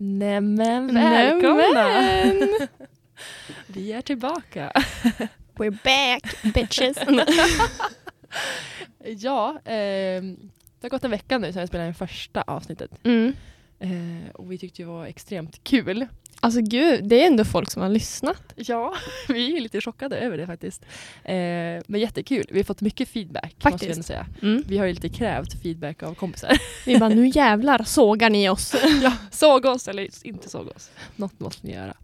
Nämen välkomna! Nämen! Vi är tillbaka. We're back bitches. Ja, ehm, det har gått en vecka nu sedan vi spelade in första avsnittet. mm. Eh, och vi tyckte det var extremt kul. Alltså gud, det är ändå folk som har lyssnat. Ja, vi är lite chockade över det faktiskt. Eh, men jättekul. Vi har fått mycket feedback måste Faktiskt. jag ändå säga. Mm. Vi har ju lite krävt feedback av kompisar. Vi bara, nu jävlar sågar ni oss. ja, såg oss eller inte såg oss. Något måste ni göra.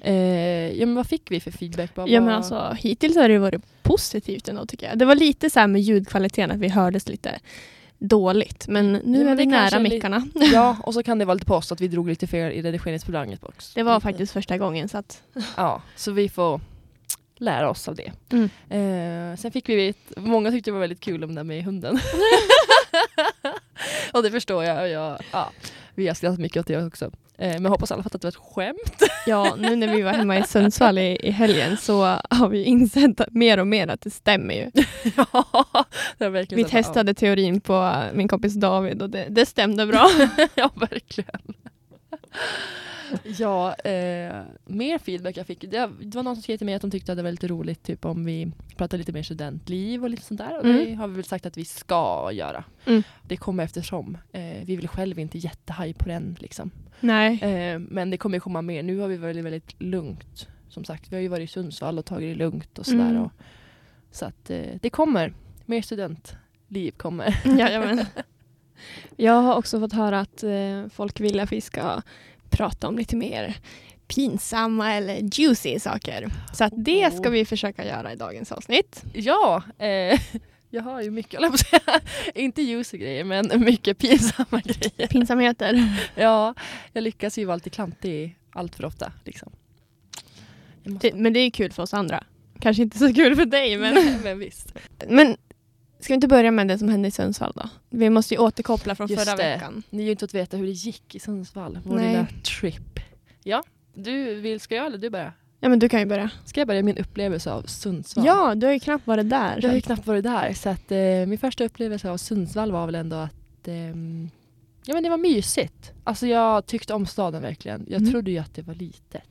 Eh, ja, men vad fick vi för feedback? Vad, Ja men alltså hittills har det varit positivt ändå tycker jag. Det var lite så här med ljudkvaliteten att vi hördes lite dåligt. Men nu Ja, men är vi nära mickarna. Ja, och så kan det vara lite på oss att vi drog lite fel i redigeringsprogrammet också. Det var faktiskt första gången så att Ja, så vi får lära oss av det. Mm. Eh, sen fick vi, många tyckte det var väldigt kul om det där med hunden. och det förstår jag. Och jag ja, vi har skrattat mycket åt det också. Eh, men jag hoppas alla fattat att det var ett skämt. ja, nu när vi var hemma i Sundsvall i, i helgen så har vi insett mer och mer att det stämmer ju. ja, det verkligen Vi att- testade teorin på min kompis David och det, det stämde bra. ja, verkligen. Ja, eh, mer feedback jag fick. Det, det var någon som skrev till mig att de tyckte att det var lite roligt typ om vi pratade lite mer studentliv och lite sånt där. Och det Mm. har vi väl sagt att vi ska göra. Mm. Det kommer eftersom. Eh, vi väl själv inte jättehaj på den liksom. Nej. Eh, men det kommer komma mer. Nu har vi varit väldigt lugnt. Som sagt, vi har ju varit i Sundsvall och tagit det lugnt och sådär. Mm. Och, så att eh, det kommer. Mer studentliv kommer. Jajamän. Jag har också fått höra att eh, folk vill att vi ska prata om lite mer pinsamma eller juicy saker. Så att det ska Oh. vi försöka göra i dagens avsnitt. Ja, eh, jag har ju mycket, jag säga. inte juicy grejer men mycket pinsamma grejer. Pinsamheter. Ja, jag lyckas ju vara lite klantig allt för ofta. Liksom. Måste- men det är kul för oss andra. Kanske inte så kul för dig men... men visst. men ska vi inte börja med det som hände i Sundsvall då? Vi måste ju återkoppla från Just förra det. veckan. Ni har ju inte fått veta hur det gick i Sundsvall. Vår Nej. lilla trip. Ja, du vill, ska jag eller du börja? Ja men du kan ju börja. Ska jag börja min upplevelse av Sundsvall? Ja, du har ju knappt varit där. Jag har ju knappt varit där. Så att, eh, min första upplevelse av Sundsvall var väl ändå att ehm, ja, men det var mysigt. Alltså jag tyckte om staden verkligen. Jag Mm. trodde ju att det var litet.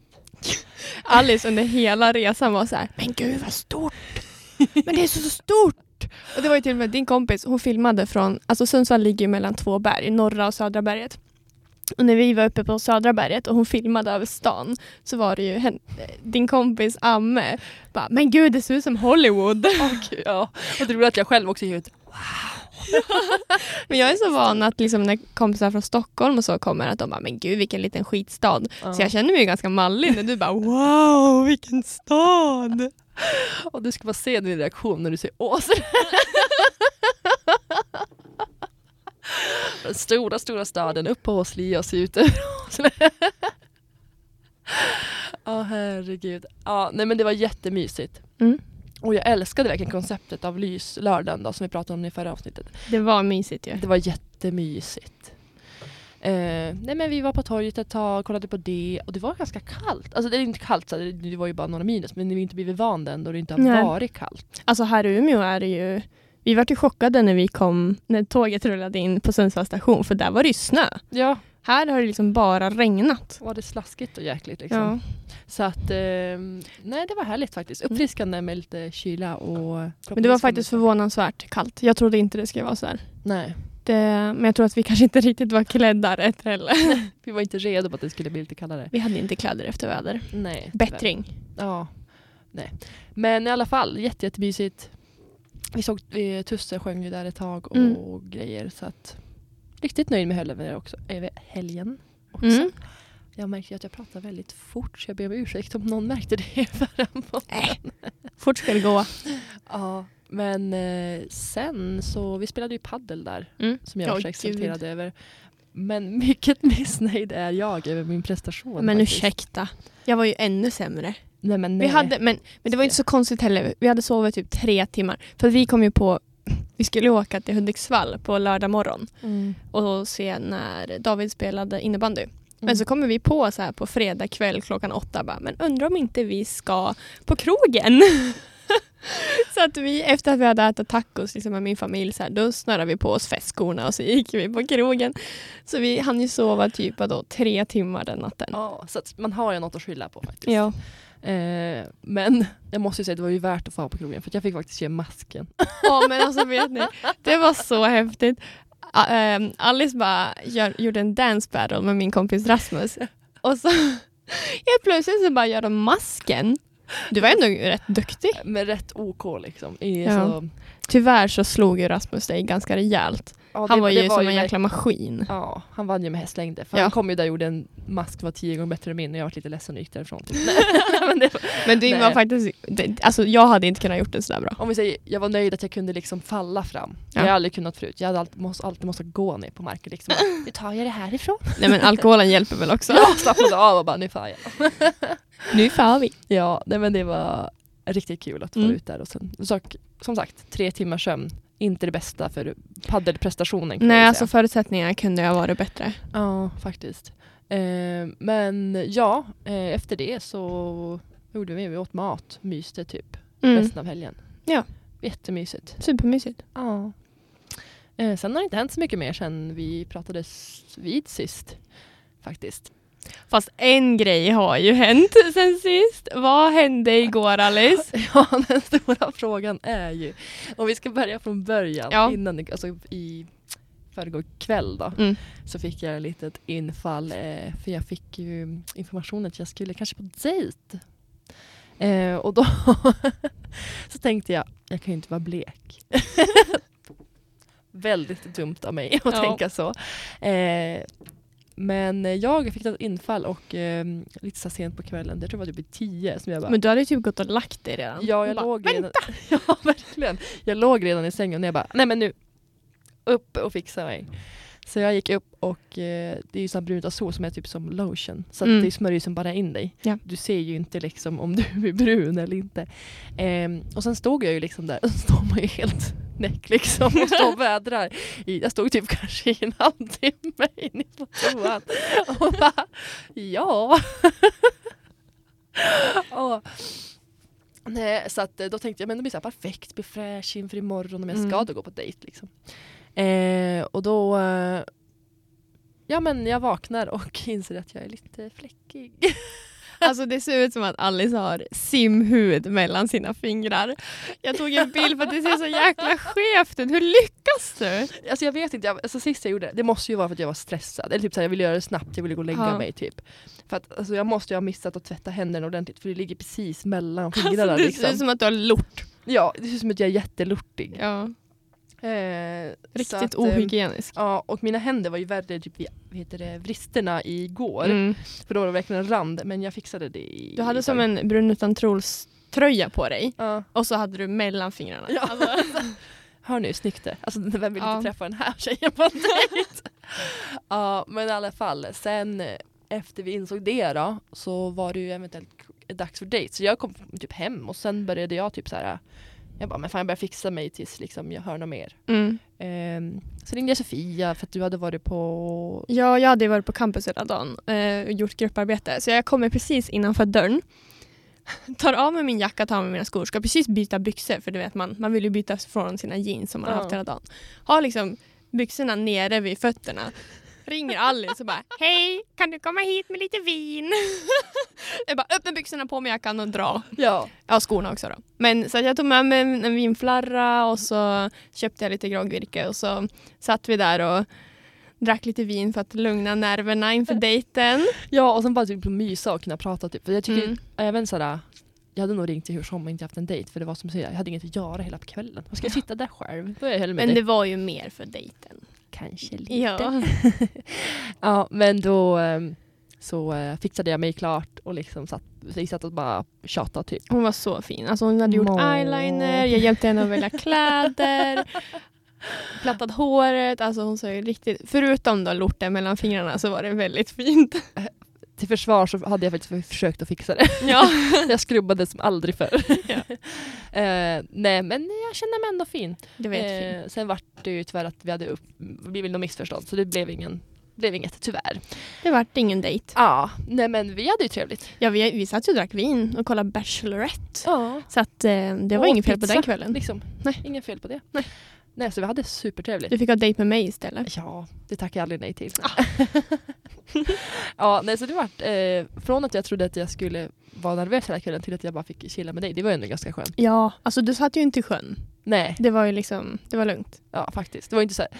Alice under hela resan var så här, men gud vad stort! Men det är så stort! Och det var ju till och med din kompis, hon filmade från, alltså Sundsvall ligger ju mellan två berg, norra och södra berget. Och när vi var uppe på södra berget och hon filmade över stan så var det ju din kompis Amme, bara, men gud det ser ut som Hollywood. Gud, ja. Och det roliga att jag själv också gick ut. Men jag är så van att liksom när kompisar från Stockholm och så kommer att de bara, men gud vilken liten skitstad. Så jag känner mig ganska mallig när du bara, wow vilken stad! Och du ska bara se din reaktion när du ser Åsele. Den stora, stora staden upp på Åsli och se ut över Åsele. Ja, herregud. Ja, nej men det var jättemysigt. Mm. Och jag älskade verkligen konceptet av lyslördagen då, som vi pratade om i förra avsnittet. Det var mysigt ju. Det var jättemysigt. Eh, nej men vi var på torget ett tag, kollade på det och det var ganska kallt. Alltså det är inte kallt, så det, det var ju bara några minus men vi har inte blivit van den då det inte har Nej. varit kallt. Alltså här i Umeå är det ju vi var ju chockade när vi kom, när tåget rullade in på Sundsvalls station för där var det ju snö. Ja, Här har det liksom bara regnat. var det slaskigt och jäkligt liksom. Ja. Så att, eh, nej det var härligt faktiskt. Uppfriskande med lite kyla och... Men det var faktiskt förvånansvärt kallt. Jag trodde inte det skulle vara så här. Nej, Det, men jag tror att vi kanske inte riktigt var klädda rätt heller. vi var inte redo på att det skulle bli lite kallare. Vi hade inte kläder efter väder. Nej. Bättring. Ja, nej. Men i alla fall, jätte, jättemysigt. Vi såg eh, Tusse sjöng ju där ett tag och Mm. grejer så att riktigt nöjd med helgen också. Över helgen också. Mm. Jag märkte ju att jag pratar väldigt fort så jag ber om ursäkt om någon märkte det förra podden. Fort ska det gå. Ja, men eh, sen så, vi spelade ju paddel där Mm. som jag var så exalterad över. Men mycket missnöjd är jag över min prestation. Men faktiskt. ursäkta. Jag var ju ännu sämre. Nej, men Vi nej. hade, men, men det var inte så konstigt heller. Vi hade sovit typ tre timmar. För vi kom ju på, vi skulle åka till Hudiksvall på lördag morgon Mm. och se när David spelade innebandy. Mm. Men så kommer vi på så här på fredag kväll klockan åtta bara, men undrar om inte vi ska på krogen? Så att vi, efter att vi hade ätit tacos liksom, med min familj, så här, då snörade vi på oss festskorna och så gick vi på krogen. Så vi hann ju sova typ då, tre timmar den natten. Ja, så man har ju något att skylla på faktiskt. Ja. Eh, men jag måste ju säga att det var ju värt att få på krogen för jag fick faktiskt ge masken. ja, men alltså vet ni, det var så häftigt. Ehm, Alice bara gör, gjorde en dance battle med min kompis Rasmus. Och så helt plötsligt så bara gör de masken. Du var ändå rätt duktig. Med rätt OK liksom. I, Ja. så, Tyvärr så slog ju Rasmus dig ganska rejält. Ja, Han det- var ju som en verk- jäkla maskin. Ja, han vann ju med hästlängder. För Ja. han kom ju där och gjorde en mask var tio gånger bättre än min och jag var lite ledsen och gick därifrån. Typ. Men det, Men det var faktiskt, det, alltså jag hade inte kunnat gjort det sådär bra. om vi säger, jag var nöjd att jag kunde liksom falla fram. Ja. Jag har aldrig kunnat förut. Jag hade alltid måste, alltid måste gå ner på marken. Liksom. Nu tar jag det härifrån. Nej men alkoholen hjälper väl också. Ja, slappnade av och bara nu far jag. Nu far vi. Ja, nej, men det var riktigt kul att vara Mm. ut där. Och sen, sak, som sagt, tre timmars sömn. Inte det bästa för paddelprestationen Nej alltså förutsättningarna kunde ha varit bättre. Ja, faktiskt. Eh, men ja, eh, efter det så gjorde vi, vi åt mat, myste typ Mm. resten av helgen. Ja. Jättemysigt. Supermysigt. Ja. Eh, sen har det inte hänt så mycket mer sen vi pratades vid sist. Faktiskt. Fast en grej har ju hänt sen sist. Vad hände igår Alice? Ja, den stora frågan är ju, om vi ska börja från början, Ja. innan, alltså i förrgår kväll då, Mm. så fick jag ett litet infall, eh, för jag fick ju informationen att jag skulle kanske på dejt. Eh, och då så tänkte jag, jag kan ju inte vara blek. Väldigt dumt av mig att Ja. tänka så. Eh, men jag fick ett infall och eh, lite så sent på kvällen, jag tror det var typ tio, som jag bara Men du hade ju typ gått och lagt dig redan. Ja, jag Bara, låg redan, ja, verkligen. Jag låg redan i sängen och jag bara, nej men nu, upp och fixa mig. Så jag gick upp och eh, det är ju sån bruntasol som är typ som lotion. Så Mm. det smörjer som bara in dig. Ja. Du ser ju inte liksom om du är brun eller inte. Ehm, och sen stod jag ju liksom där, och så står man ju helt näck liksom och står och vädrar. I, jag stod typ kanske i en halvtimme inne på toan och bara, ja. och, Nej, så att, eh, då tänkte jag men det blir så här perfekt, blir fräsch inför imorgon om jag ska Mm. då gå på dejt. Liksom. Eh, och då eh, Ja men jag vaknar och inser att jag är lite fläckig. Alltså det ser ut som att Alice har simhud mellan sina fingrar. Jag tog en bild för att det ser så jäkla skevt ut. Hur lyckas du? Alltså jag vet inte, jag, alltså sist jag gjorde det, det måste ju vara för att jag var stressad. Eller typ så här, jag ville göra det snabbt, jag ville gå och lägga Ja. mig typ. För att alltså, jag måste ju ha missat att tvätta händerna ordentligt för det ligger precis mellan Alltså, fingrarna. det ser liksom. ut som att du har lort. Ja, det ser ut som att jag är jättelortig. Ja, Eh, riktigt att, eh, ohygienisk. Ja, och mina händer var ju värre typ vid det, vristerna igår. Mm. För då var det verkligen en rand, men jag fixade det i Du hade som en brun utan tråls tröja på dig Ja. och så hade du mellan fingrarna. Ja. Alltså, Hör nu, snyggt det. Alltså vem vill Ja. inte träffa den här tjejen på en dejt? ja, men i alla fall. Sen eh, efter vi insåg det då, så var det ju eventuellt dags för dejt. Så jag kom typ hem och sen började jag typ så här. Jag bara, men fan jag börjar fixa mig tills liksom, jag hör något mer. mm. Ehm, så ringde jag Sofia för att du hade varit på... Ja, jag hade varit på campus hela dagen eh, och gjort grupparbete. Så jag kommer precis innanför dörren. Tar av mig min jacka, tar av mig mina skor, ska precis byta byxor för du vet man, man vill ju byta från sina jeans som man har Ja. haft hela dagen. Har liksom byxorna nere vid fötterna. Ringer Alice och bara Hej, kan du komma hit med lite vin? jag bara öppna byxorna på mig jackan och dra. Ja. Ja, skorna också då. Men så att jag tog med mig en vinflarra och så köpte jag lite groggvirke och så satt vi där och drack lite vin för att lugna nerverna inför dejten. ja, och sen bara typ mysa och kunna prata typ. För jag tycker Mm. även sådär jag hade nog ringt till hur som och inte haft en dejt för det var som säger, jag hade inget att göra hela kvällen. Vad ska jag sitta där själv? Då är jag med Men dig. det var ju mer för dejten. Kanske lite. Ja. Ja, men då ehm, så eh, fixade jag mig klart och liksom satt, vi satt och bara tjatade typ. Hon var så fin. Alltså hon hade gjort Må. eyeliner, jag hjälpte henne att välja kläder, plattat håret. Alltså hon såg riktigt, förutom då lorten mellan fingrarna så var det väldigt fint. Till försvar så hade jag faktiskt försökt att fixa det. Ja. jag skrubbade som aldrig förr. Ja. Eh, nej men jag kände mig ändå fin. Det var. Eh, sen vart det ju tyvärr att vi hade upp, vi blev nog missförstådd så det blev ingen blev inget tyvärr. Det vart ingen dejt. Ja, nej men vi hade ju trevligt. Ja, vi, vi satt ju och drack vin och kollade Bachelorette. Ja. Så att, eh, det var Och inget fel på den kvällen. Liksom. Nej. Inget fel på det. Nej. Nej, så vi hade supertrevligt. Du fick ha dejt med mig istället. Ja, det tackar jag aldrig nej till. Ah. ja, nej, så det vart eh, från att jag trodde att jag skulle vara nervös hela kvällen till att jag bara fick chilla med dig. Det var ju ändå ganska skönt. Ja, alltså du satt ju inte i sjön. Nej, Det var ju liksom, det var lugnt. ja faktiskt. Det var inte så här,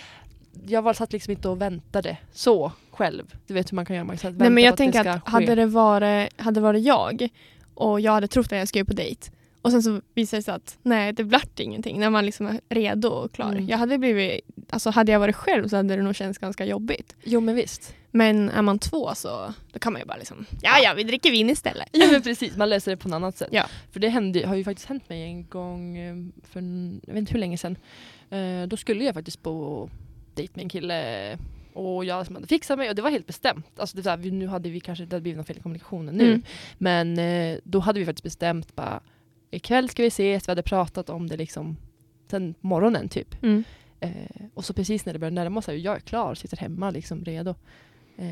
jag var satt liksom inte och väntade så själv. Du vet hur man kan göra. Man kan Nej men jag tänker att ska hade det, varit, hade det varit jag och jag hade trott att jag skulle på dejt och sen så visade det sig att nej det vart ingenting när man liksom är redo och klar. Mm. Jag hade blivit, alltså hade jag varit själv så hade det nog känts ganska jobbigt. Jo men visst. Men är man två så då kan man ju bara liksom, ja ja vi dricker vin istället. Ja men precis, man löser det på något annat sätt. Ja. För det hände, har ju faktiskt hänt mig en gång eh, för jag vet inte hur länge sedan. Eh, då skulle jag faktiskt på dejt med en kille och jag som hade fixat mig och det var helt bestämt. Alltså det var, nu hade vi kanske, det hade blivit något fel i kommunikationen nu. Mm. Men eh, då hade vi faktiskt bestämt bara ikväll ska vi ses, vi hade pratat om det liksom sen morgonen typ. Mm. Eh, och så precis när det började närma sig, jag är klar, sitter hemma liksom redo. Eh,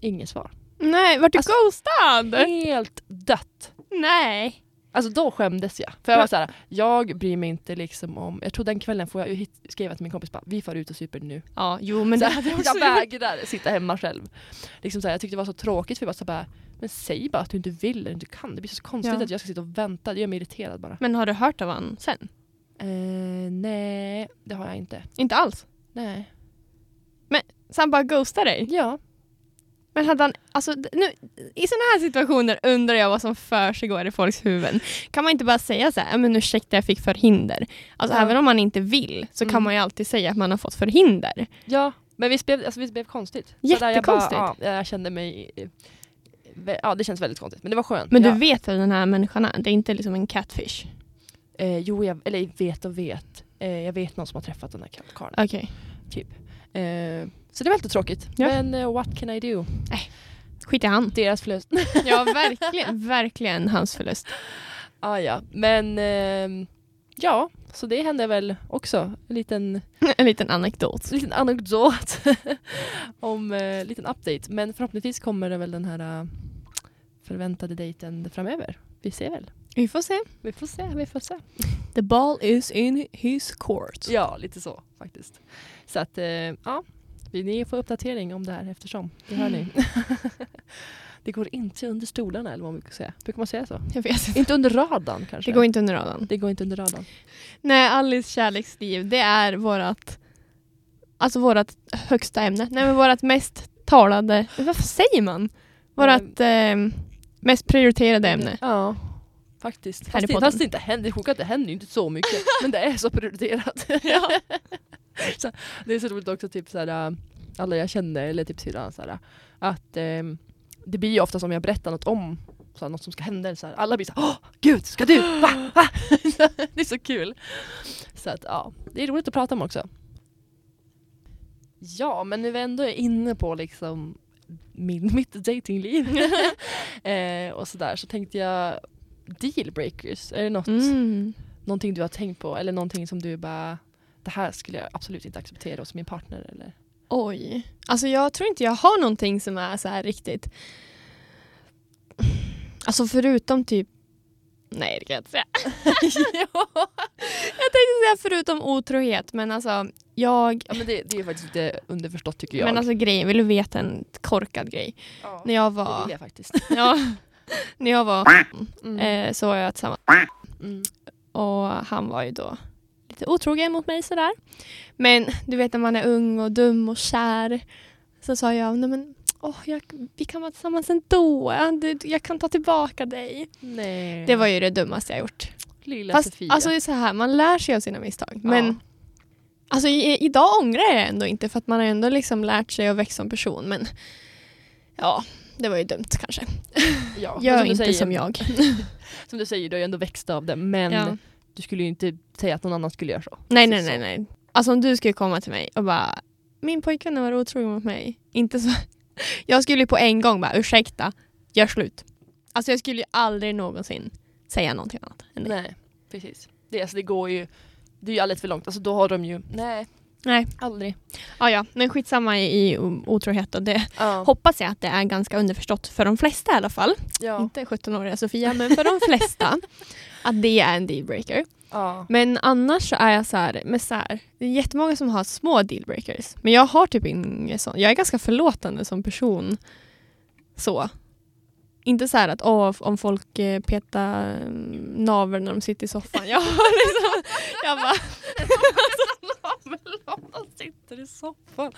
inget svar. Nej, vart du Alltså- ghostad? Helt dött. Nej. Alltså då skämdes jag. För jag var så här, jag bryr mig inte liksom om, jag tror den kvällen får jag ju hit, skriva till min kompis bara, vi får ut och super nu. Ja, jo men så det hade jag jag också gjort. vägrar sitta hemma själv. Liksom så här, jag tyckte det var så tråkigt för jag var så bara, men säg bara att du inte vill eller inte kan. Det blir så konstigt Ja. att jag ska sitta och vänta, det gör mig irriterad bara. Men har du hört av honom sen? Eh, nej, det har jag inte. Inte alls. Nej. Så han bara ghostar dig? Ja. Men hade han, alltså nu, i sådana här situationer undrar jag vad som försiggår i folks huvuden. Kan man inte bara säga så här, "Ja, men ursäkta jag fick förhinder. Alltså Ja. även om man inte vill så kan Mm. man ju alltid säga att man har fått förhinder. Ja, men visst blev, alltså, visst blev konstigt. Så där, jag, bara, Jättekonstigt. ja, jag kände mig, ja det känns väldigt konstigt. Men det var skönt. Men ja. du vet vem den här människan är? Det är inte liksom en catfish? Eh, jo, jag, eller vet och vet. Eh, jag vet någon som har träffat den här karln. Okej. Eh, så det var lite tråkigt. Ja. Men eh, what can I do? Skit i han. Deras förlust. Ja verkligen, verkligen hans förlust. ah, ja. Men ehm, ja, så det hände väl också. En liten, En liten anekdot. liten anekdot om en eh, liten update. Men förhoppningsvis kommer det väl den här eh, förväntade dejten framöver. Vi ser väl. Vi får se. Vi får se, vi får se. The ball is in his court. Ja, lite så faktiskt. Så att, eh, ja. Ni får uppdatering om det här eftersom. Det hör ni. det går inte under stolarna eller vad man brukar säga. Brukar man säga så? Jag vet inte. Inte under radarn kanske? Det går inte under radarn. det går inte under radarn. Nej, Alice kärleksliv, det är vårat, alltså vårat högsta ämne. Nej, men vårat mest talade, vad säger man? Vårat eh, mest prioriterade ämne. Ja, faktiskt. Fast det, fast det inte händer, det att det händer inte så mycket. men det är så prioriterat. Ja. så, det är så roligt också, typ såhär, äh, alla jag känner, eller typ syrran, att ehm, det blir ju ofta som jag berättar något om såhär, något som ska hända. eller Såhär, alla blir såhär Åh, gud, ska du? Va? Va? det är så kul. Så att ja, det är roligt att prata om också. Ja, men nu är vi ändå inne på liksom min, mitt datingliv eh, och sådär så tänkte jag dealbreakers, är det något, Mm. någonting du har tänkt på eller någonting som du bara det här skulle jag absolut inte acceptera hos min partner eller? Oj. Alltså jag tror inte jag har någonting som är så här riktigt. Alltså förutom typ Nej det kan jag inte säga. Jag tänkte säga förutom otrohet men alltså jag Ja men det, det är faktiskt lite underförstått tycker jag. Men alltså grejen, vill du veta en korkad grej? ja, När jag det var, vill jag faktiskt. ja, när jag var Mm. eh, så var jag tillsammans Mm. och han var ju då lite otrogen mot mig sådär. Men du vet när man är ung och dum och kär så sa jag, nej men åh, jag, vi kan vara tillsammans ändå. Jag, kan ta tillbaka dig. Nej. Det var ju det dummaste jag gjort. Lilla Fast Sofia. alltså det är så här, man lär sig av sina misstag. Men Ja. alltså, i, idag ångrar jag det ändå inte för att man har ändå liksom lärt sig att växa som person. Men ja, det var ju dumt kanske. ja, Gör som inte säger, som jag. Som du säger, du har ju ändå växt av det men Ja. Du skulle ju inte säga att någon annan skulle göra så. Nej, nej, nej, nej. Alltså om du skulle komma till mig och bara min pojkvän var otrogen mot mig. Inte så. Jag skulle ju på en gång bara ursäkta, gör slut. Alltså jag skulle ju aldrig någonsin säga någonting annat än det. Nej, precis. Det, alltså, det går ju det är ju alldeles för långt. Alltså, då har de ju, nej, Nej. Aldrig. Ja, ja, men skitsamma i, i otrohet och det Ja. hoppas jag att det är ganska underförstått för de flesta i alla fall. Ja. Inte 17-åriga Sofia, men för de flesta. att det är en dealbreaker. Ja. Men annars så är jag så här, med så här, det är jättemånga som har små dealbreakers. Men jag har typ inget sånt. Jag är ganska förlåtande som person. Så. Inte så här att åh, om folk eh, petar mm, naveln när de sitter i soffan. Jag, liksom, jag bara, Naveln sitter i soffan.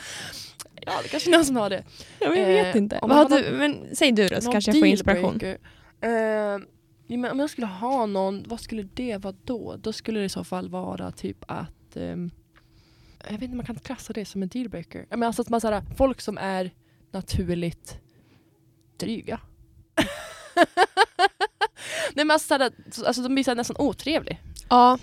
Ja, det kanske är någon som har det. jag vet Eh, inte. om Vad man du, men, säg du då så kanske jag får inspiration. Eh, ja, men om jag skulle ha någon, vad skulle det vara då? Då skulle det i så fall vara typ att ehm, jag vet inte om man kan klassa det som en dealbreaker. Ja, men alltså att man, såhär, folk som är naturligt dryga. Nej men alltså, såhär, alltså de blir såhär, nästan otrevliga. Ja,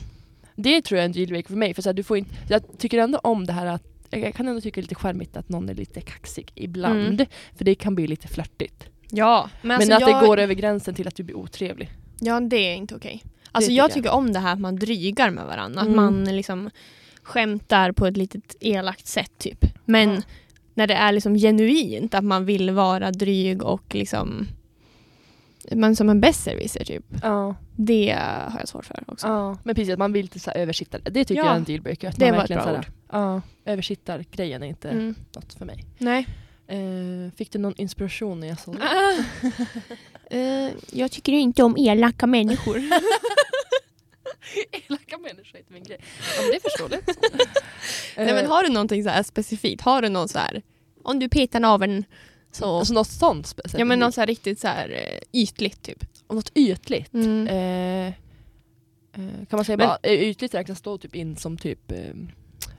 Det tror jag är en dealbreaker för mig. För såhär, du får inte, jag tycker ändå om det här att jag kan ändå tycka det är lite charmigt att någon är lite kaxig ibland. Mm. För det kan bli lite flörtigt. ja. Men, Men alltså att jag, det går över gränsen till att du blir otrevlig. Ja, det är inte okej. Alltså tycker jag jag. tycker om det här att man drygar med varandra. Att Mm. man liksom skämtar på ett litet elakt sätt typ. Men Ja. när det är liksom genuint, att man vill vara dryg och liksom man som en besserwisser typ. Ja. Det har jag svårt för också. ja. Men precis, att man vill lite så här översitta det. Tycker Ja. jag är en dealbreaker. Det man var ett bra ord. Ja, översittargrejen är inte Mm. något för mig. Nej. Eh, fick du någon inspiration när jag sa det? Eh, jag tycker inte om elaka människor. Elaka människor är inte min grej. Ja, men det är förståeligt. Nej, men har du någonting så här specifikt? Har du någon så här, om du petar naveln så... Alltså något sånt specifikt? ja men något så här riktigt så här eh, ytligt typ. Och något ytligt? Mm. Eh, eh, kan man säga Men- bara, eh, ytligt räknas då typ in som typ eh,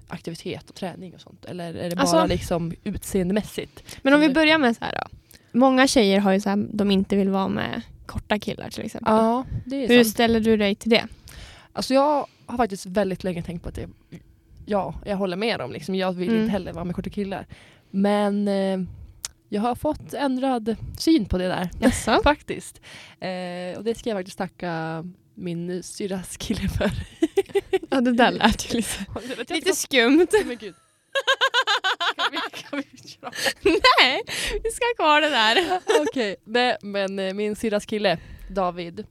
aktivitet och träning och sånt? Eller är det bara Alltså- liksom utseendemässigt? Men om vi börjar med så här då. Många tjejer har ju så här, de inte vill vara med korta killar till exempel. Ja, Hur sant. ställer du dig till det? Alltså jag har faktiskt väldigt länge tänkt på att det, ja, jag håller med dem. Liksom. Jag vill Mm. inte heller vara med korta killar. Men eh, jag har fått ändrad syn på det där. Jaså? faktiskt. Eh, och det ska jag faktiskt tacka min syrras kille för. Ja det där lät ju lite, Lite skumt. Men gud. Kan vi, kan vi? Nej, vi ska ha kvar det där. Okej, nej, men eh, min syrras kille David,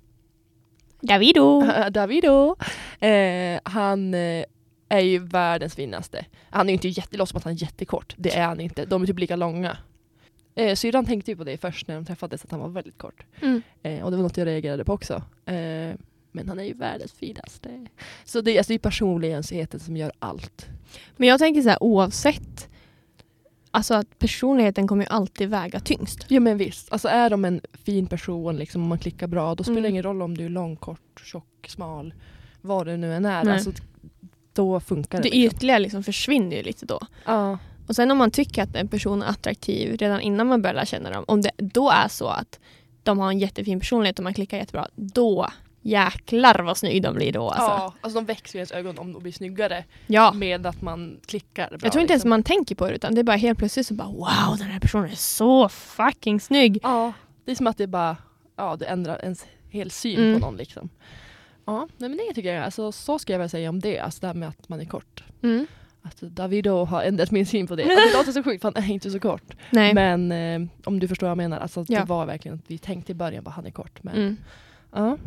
Davido. Davido, eh, han eh, är ju världens finaste. Han är ju inte jätte, låtsas som att han är jättekort, det är han inte. De är typ lika långa. Eh, syrran tänkte ju på det först när de träffades, att han var väldigt kort. Mm. Eh, och det var något jag reagerade på också. Eh, men han är ju världens finaste. Så det, alltså, det är personligheten som gör allt. Men jag tänker så här oavsett. Alltså att personligheten kommer ju alltid väga tyngst. Ja men visst, alltså är de en fin person, liksom, om man klickar bra, då spelar det Mm. ingen roll om du är lång, kort, tjock, smal, vad det nu än är. Nej. Alltså, då funkar det. Det liksom. ytliga liksom försvinner ju lite då. Ja. Och sen om man tycker att en person är attraktiv redan innan man börjar lära känna dem. Om det då är så att de har en jättefin personlighet och man klickar jättebra. Då jäklar vad snygg de blir då. Alltså. ja, alltså de växer i ens ögon om de blir snyggare Ja. med att man klickar bra. Jag tror inte ens liksom. man tänker på det utan det är bara helt plötsligt så bara wow den här personen är så fucking snygg. Ja, det är som att det bara ja, det ändrar ens hel syn Mm. på någon. Liksom. Ja, nej, men det tycker jag, alltså, så ska jag väl säga om det, alltså det här med att man är kort. Mm. Att Davido har ändrat min syn på det. Alltså, det låter så sjukt för han är inte så kort. Nej. Men eh, om du förstår vad jag menar, alltså, Ja. det var verkligen att vi tänkte i början att han är kort. Men, Mm. ja.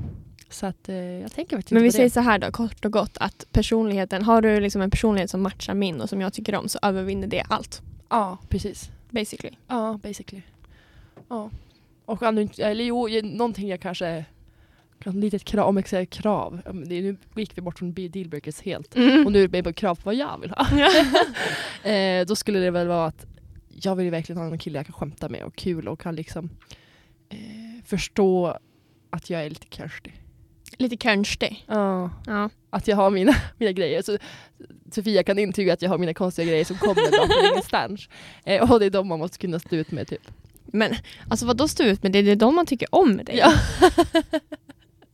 Så att eh, jag tänker faktiskt Men vi på säger det. så här då, kort och gott, att personligheten, har du liksom en personlighet som matchar min och som jag tycker om så övervinner det allt. Ja, precis. Basically. Ja, basically. Ja. Och om du inte- eller jo, någonting jag kanske ett litet krav, om jag säger krav, det nu gick vi bort från dealbreakers helt. Och nu är det på krav på vad jag vill ha. eh, då skulle det väl vara att jag vill verkligen ha en kille jag kan skämta med och kul och kan liksom eh, förstå att jag är lite körstig. Lite konstig. Ja. Ja. Att jag har mina, mina grejer. Så, Sofia kan intyga att jag har mina konstiga grejer som kommer från ingenstans. Eh, och det är de man måste kunna stå ut med typ. Men alltså vad då stå ut med det? Det är de man tycker om med dig. Ja.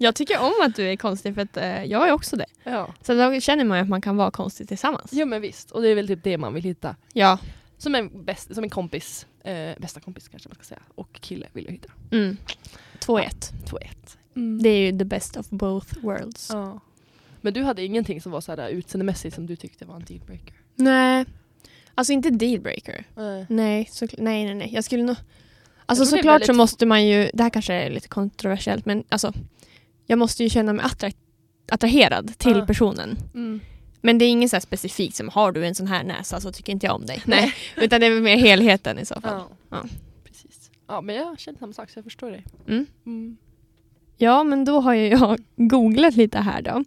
Jag tycker om att du är konstig för att eh, jag är också det. Ja. Så då känner man ju att man kan vara konstig tillsammans. ja men visst, och det är väl typ det man vill hitta. Ja. Som en, bäst, som en kompis, eh, bästa kompis kanske man ska säga. Och kille vill jag hitta. Mm. 2-1. 2-1. Mm. Det är ju the best of both worlds. Ja. Men du hade ingenting som var så här utseendemässigt som du tyckte var en dealbreaker? Nej. Alltså inte dealbreaker. Nej. Nej, så, nej, nej, nej. Jag skulle nog... Alltså såklart så väldigt- måste man ju, det här kanske är lite kontroversiellt men alltså jag måste ju känna mig attra attraherad till Ja. personen. Mm. Men det är inget så specifikt som har du en sån här näsa så tycker inte jag om dig. Nej. Utan det är väl mer helheten i så fall. Ja. Ja. Precis. Ja men jag känner samma sak så jag förstår dig. Mm. Mm. Ja, men då har jag googlat lite här då.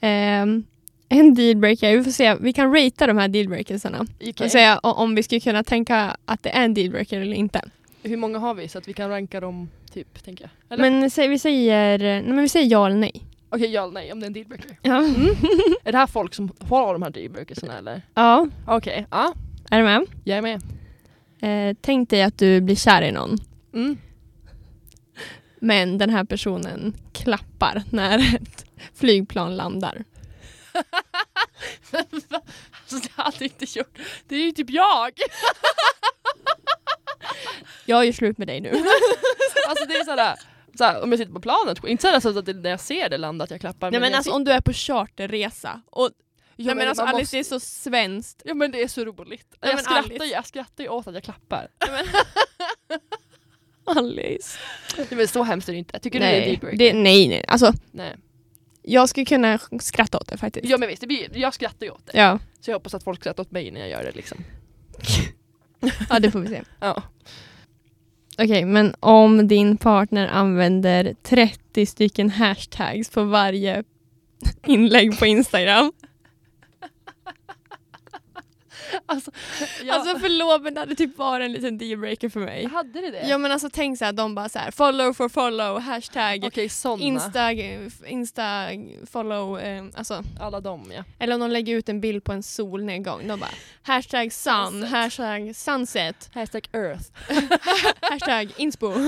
Ehm, en dealbreaker, vi får se, vi kan ratea de här dealbreakersarna. Okej. Och säga om vi skulle kunna tänka att det är en dealbreaker eller inte. Hur många har vi så att vi kan ranka dem typ, tänker jag? Eller? Men sä- vi säger, nej, men vi säger ja eller nej. Okej, ja eller nej om det är en dealbreaker. Ja. Är det här folk som har de här dealbreakersarna eller? ja, Okej, ja. är du med? Jag är med. Eh, tänk dig att du blir kär i någon. Mm. Men den här personen klappar när ett flygplan landar. alltså, det hade jag inte gjort. Det är ju typ jag! Jag gör slut med dig nu. alltså det är såhär, såhär om jag sitter på planet, inte såhär så att det, när jag ser det landa att jag klappar. nej men jag alltså om du är på charterresa och Ja, nej, men alltså man Alice måste- det är så svenskt. Ja men det är så roligt. Nej, jag, men skrattar, Alice. ju- jag skrattar ju åt att jag klappar. Alice. Nej, men så hemskt är det inte. Tycker du det är Nej, dealbreaker? det, nej, nej. Alltså Nej. jag skulle kunna skratta åt det faktiskt. Ja men visst, det blir, jag skrattar ju åt det. Ja, Så jag hoppas att folk skrattar åt mig när jag gör det liksom. Ja det får vi se. Ja. Okej, men om din partner använder 30 stycken hashtags på varje inlägg på Instagram. Alltså, jag, Alltså det hade typ varit en liten dealbreaker för mig. hade det det? Ja men alltså tänk såhär, de bara såhär follow for follow, hashtag, Okej, såna. insta, insta follow, eh, alltså. Alla dem ja. Eller om de lägger ut en bild på en solnedgång, de bara hashtag sun, Sunset. hashtag sunset, Hashtag earth. hashtag inspo.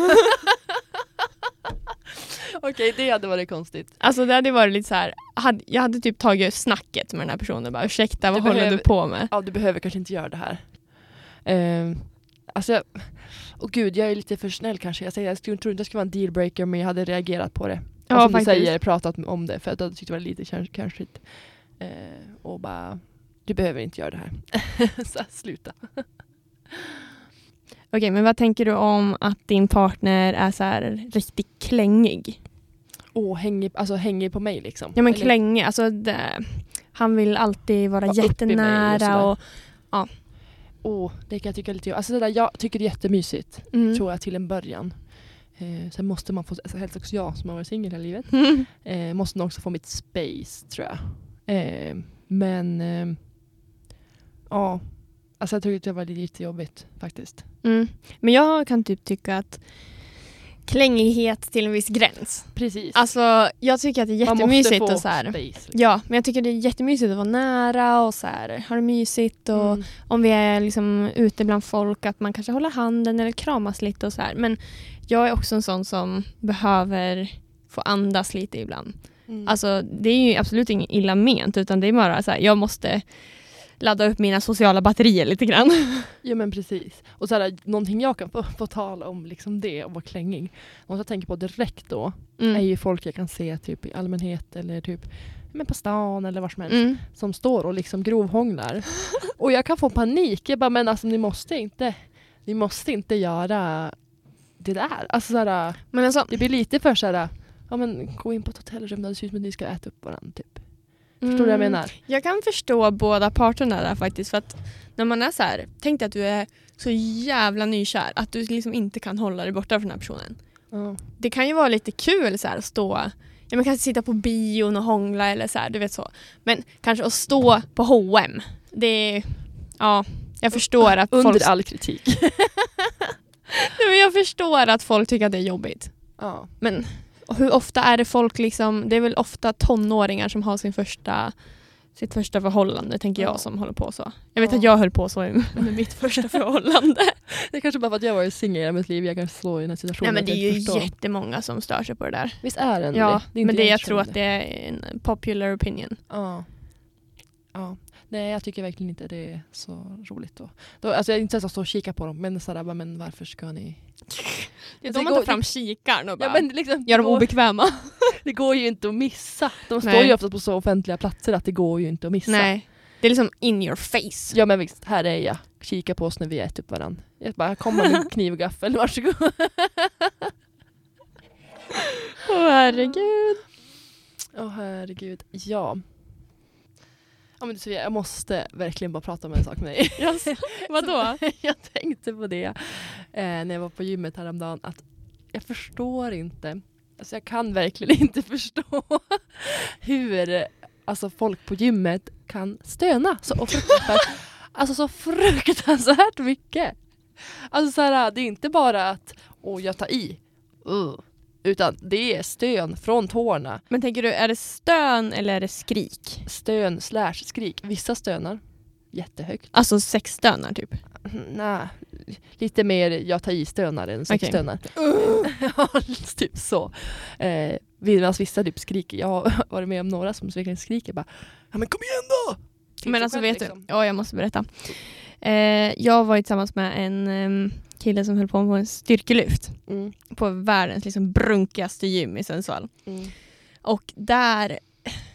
Okej, det hade varit konstigt. Alltså det hade varit lite så här. hade, jag hade typ tagit snacket med den här personen bara ursäkta vad Du håller behöver- du på med? Ja, du behöver kanske inte göra det här. Uh, alltså, åh gud, jag är lite för snäll kanske. Jag, säger, jag tror inte det skulle vara en dealbreaker men jag hade reagerat på det. Ja, och som faktiskt. du säger, pratat om det för att jag hade tyckt det var lite kans- kanskigt. Eh, och bara, du behöver inte göra det här. Så sluta. Okej men vad tänker du om att din partner är så här riktigt klängig? Åh, hänger, alltså hänger på mig liksom. Ja men Eller- klängig, alltså det, han vill alltid vara och jättenära sådär. och, Åh, det kan jag tycka lite Alltså det där, jag tycker det är jättemysigt. mm. Tror jag till en början. Eh, sen måste man få, alltså helst också jag som har varit singel hela livet. Mm. Eh, måste nog också få mitt space tror jag. Eh, men eh, ja, alltså jag tyckte det var lite jobbigt faktiskt. Mm. Men jag kan typ tycka att klängighet till en viss gräns. Precis. Alltså jag tycker att det är jättemysigt och så här. space. liksom. Ja, men jag tycker det är jättemysigt att vara nära och så här, ha det mysigt och Mm. om vi är liksom ute bland folk att man kanske håller handen eller kramas lite och så här. Men jag är också en sån som behöver få andas lite ibland. Mm. Alltså det är ju absolut inget illa ment utan det är bara så här, jag måste ladda upp mina sociala batterier lite grann. Ja men precis. Och så här, någonting jag kan få, få tala om liksom det och vara klängig. Något jag tänker på direkt då är Mm. ju folk jag kan se typ i allmänhet eller typ men på stan eller var som helst. Mm. som står och liksom grovhånglar. och jag kan få panik. Jag bara, men alltså ni måste inte, ni måste inte göra det där. Alltså såhär, Men alltså, det blir lite för såhär, ja men gå in på ett hotellrum där det ser ut som att ni ska äta upp varandra. Typ. Förstår du vad jag mm, menar? Jag kan förstå båda parterna där faktiskt. För att när man är så här, tänk dig att du är så jävla nykär att du liksom inte kan hålla dig borta från den här personen. Ja. Det kan ju vara lite kul så här, att stå, ja, man kanske sitta på bion och hångla eller så här, du vet så. Men kanske att stå på H&M det är, ja, jag förstår att Under folk, all kritik. Nej, men jag förstår att folk tycker att det är jobbigt. ja. Men hur ofta är det folk liksom, det är väl ofta tonåringar som har sin första sitt första förhållande tänker jag Ja. som håller på så. Jag vet Ja. att jag höll på så med mitt första förhållande. Det är kanske bara för att jag varit singel i mitt liv jag kan slå i den här situationen. Nej men det är ju förstår. jättemånga som stör sig på det där. Visst är det Ja, det? är inte men det, jag tror att det är en popular opinion. Ja. ja. Nej jag tycker verkligen inte det är så roligt då. då alltså jag är inte så att stå och kika på dem men sådär bara, men varför ska ni? Det är Alltså, då man tar fram kikaren och bara Ja, men liksom, gör dem obekväma. det går ju inte att missa. De står Nej. ju ofta på så offentliga platser att det går ju inte att missa. Nej, Det är liksom in your face. Ja men visst, här är jag. Kika på oss när vi äter upp varandra. Jag bara, kommer min kniv och gaffel, varsågod. Åh herregud. Åh herregud, ja. Ja men Sofia, jag måste verkligen bara prata om en sak med dig. Yes. Vadå? jag tänkte på det eh, när jag var på gymmet häromdagen att jag förstår inte, alltså jag kan verkligen inte förstå hur alltså, folk på gymmet kan stöna så fruktansvärt, alltså så fruktansvärt mycket. Alltså så här, det är inte bara att åh jag tar i, uh, utan det är stön från tårna, Men tänker du, är det stön eller är det skrik? stön slash skrik. Vissa stönar jättehögt. Alltså sexstönar typ? Nej, lite mer jag tar i stönar än sexstönar. ja, typ så. Eh, Medan vissa typ skriker. Jag har varit med om några som verkligen skriker bara Ja men kom igen då! Till Men alltså själv, vet liksom. du, ja jag måste berätta. Eh, jag var ju tillsammans med en em, kille som höll på med en styrkelyft Mm, på världens liksom brunkigaste gym i Sundsvall. mm. Och där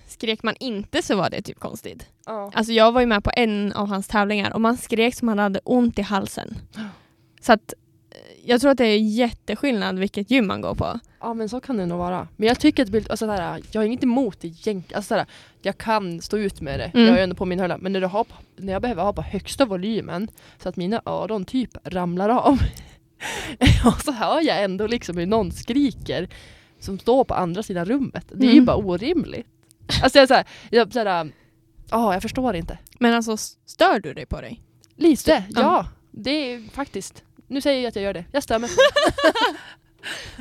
skrek man inte så var det typ konstigt. Ja. Alltså jag var ju med på en av hans tävlingar och man skrek som man hade ont i halsen. Så att eh, jag tror att det är jätteskillnad vilket gym man går på. Ja men så kan det nog vara. Men jag tycker att blir- alltså, sådär, jag har inget emot det egentligen. Alltså, sådär, jag kan stå ut med det. Mm. Jag är ändå på min hörna. Men när, du har, när jag behöver ha på högsta volymen så att mina öron typ ramlar av. och så hör jag ändå liksom hur någon skriker som står på andra sidan rummet. Det är ju Mm. bara orimligt. Alltså jag, såhär, jag, såhär, ja, jag förstår inte. Men alltså stör du dig på dig? Lite, Ja. ja. Det är faktiskt. Nu säger jag att jag gör det. Jag stämmer. Jag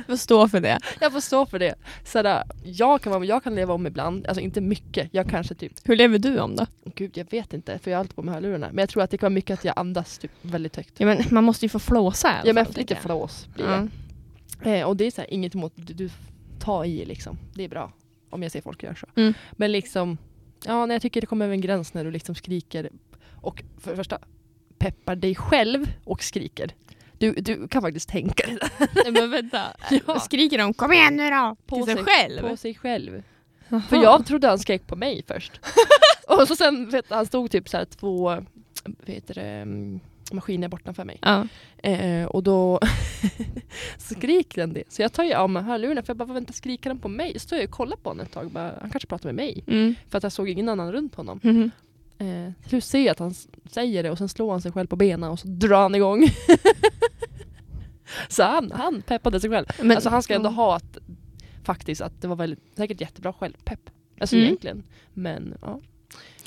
får stå för det. jag får stå för det. Sådär, jag, kan, vara- jag kan leva om ibland, alltså inte mycket. Jag kanske typ, Hur lever du om då? gud jag vet inte för jag har alltid på mig hörlurarna. Men jag tror att det kan vara mycket att jag andas typ väldigt högt. Ja, men man måste ju få flåsa i alla Ja men fall, lite jag. flås blir Ja. det. Eh, och det är så här, inget emot, du, du tar i liksom. Det är bra. Om jag ser folk göra så. Mm. Men liksom, ja när jag tycker det kommer över en gräns när du liksom skriker och för det första peppar dig själv och skriker. Du, du kan faktiskt tänka dig det. Nej, men vänta, Ja. skriker de kom igen nu då? På Till sig sig- själv? på sig själv. Jaha. För jag trodde han skrek på mig först. och så sen, vet, han stod typ så här två vad heter det, mm, maskiner bortanför mig. Ja. Eh, och då skriker den det. Så jag tar ju av mig hörlurarna för jag bara, vänta skriker han på mig? Så står jag och kollar på honom ett tag. Bara, han kanske pratar med mig. Mm. För att jag såg ingen annan runt honom. Mhm. Eh, slut ser att han säger det och sen slår han sig själv på benen och så drar han igång. så han, han peppade sig själv. Men, alltså han ska ändå ha att, faktiskt att det var väldigt, säkert jättebra självpepp. Alltså Mm. egentligen. Men ja.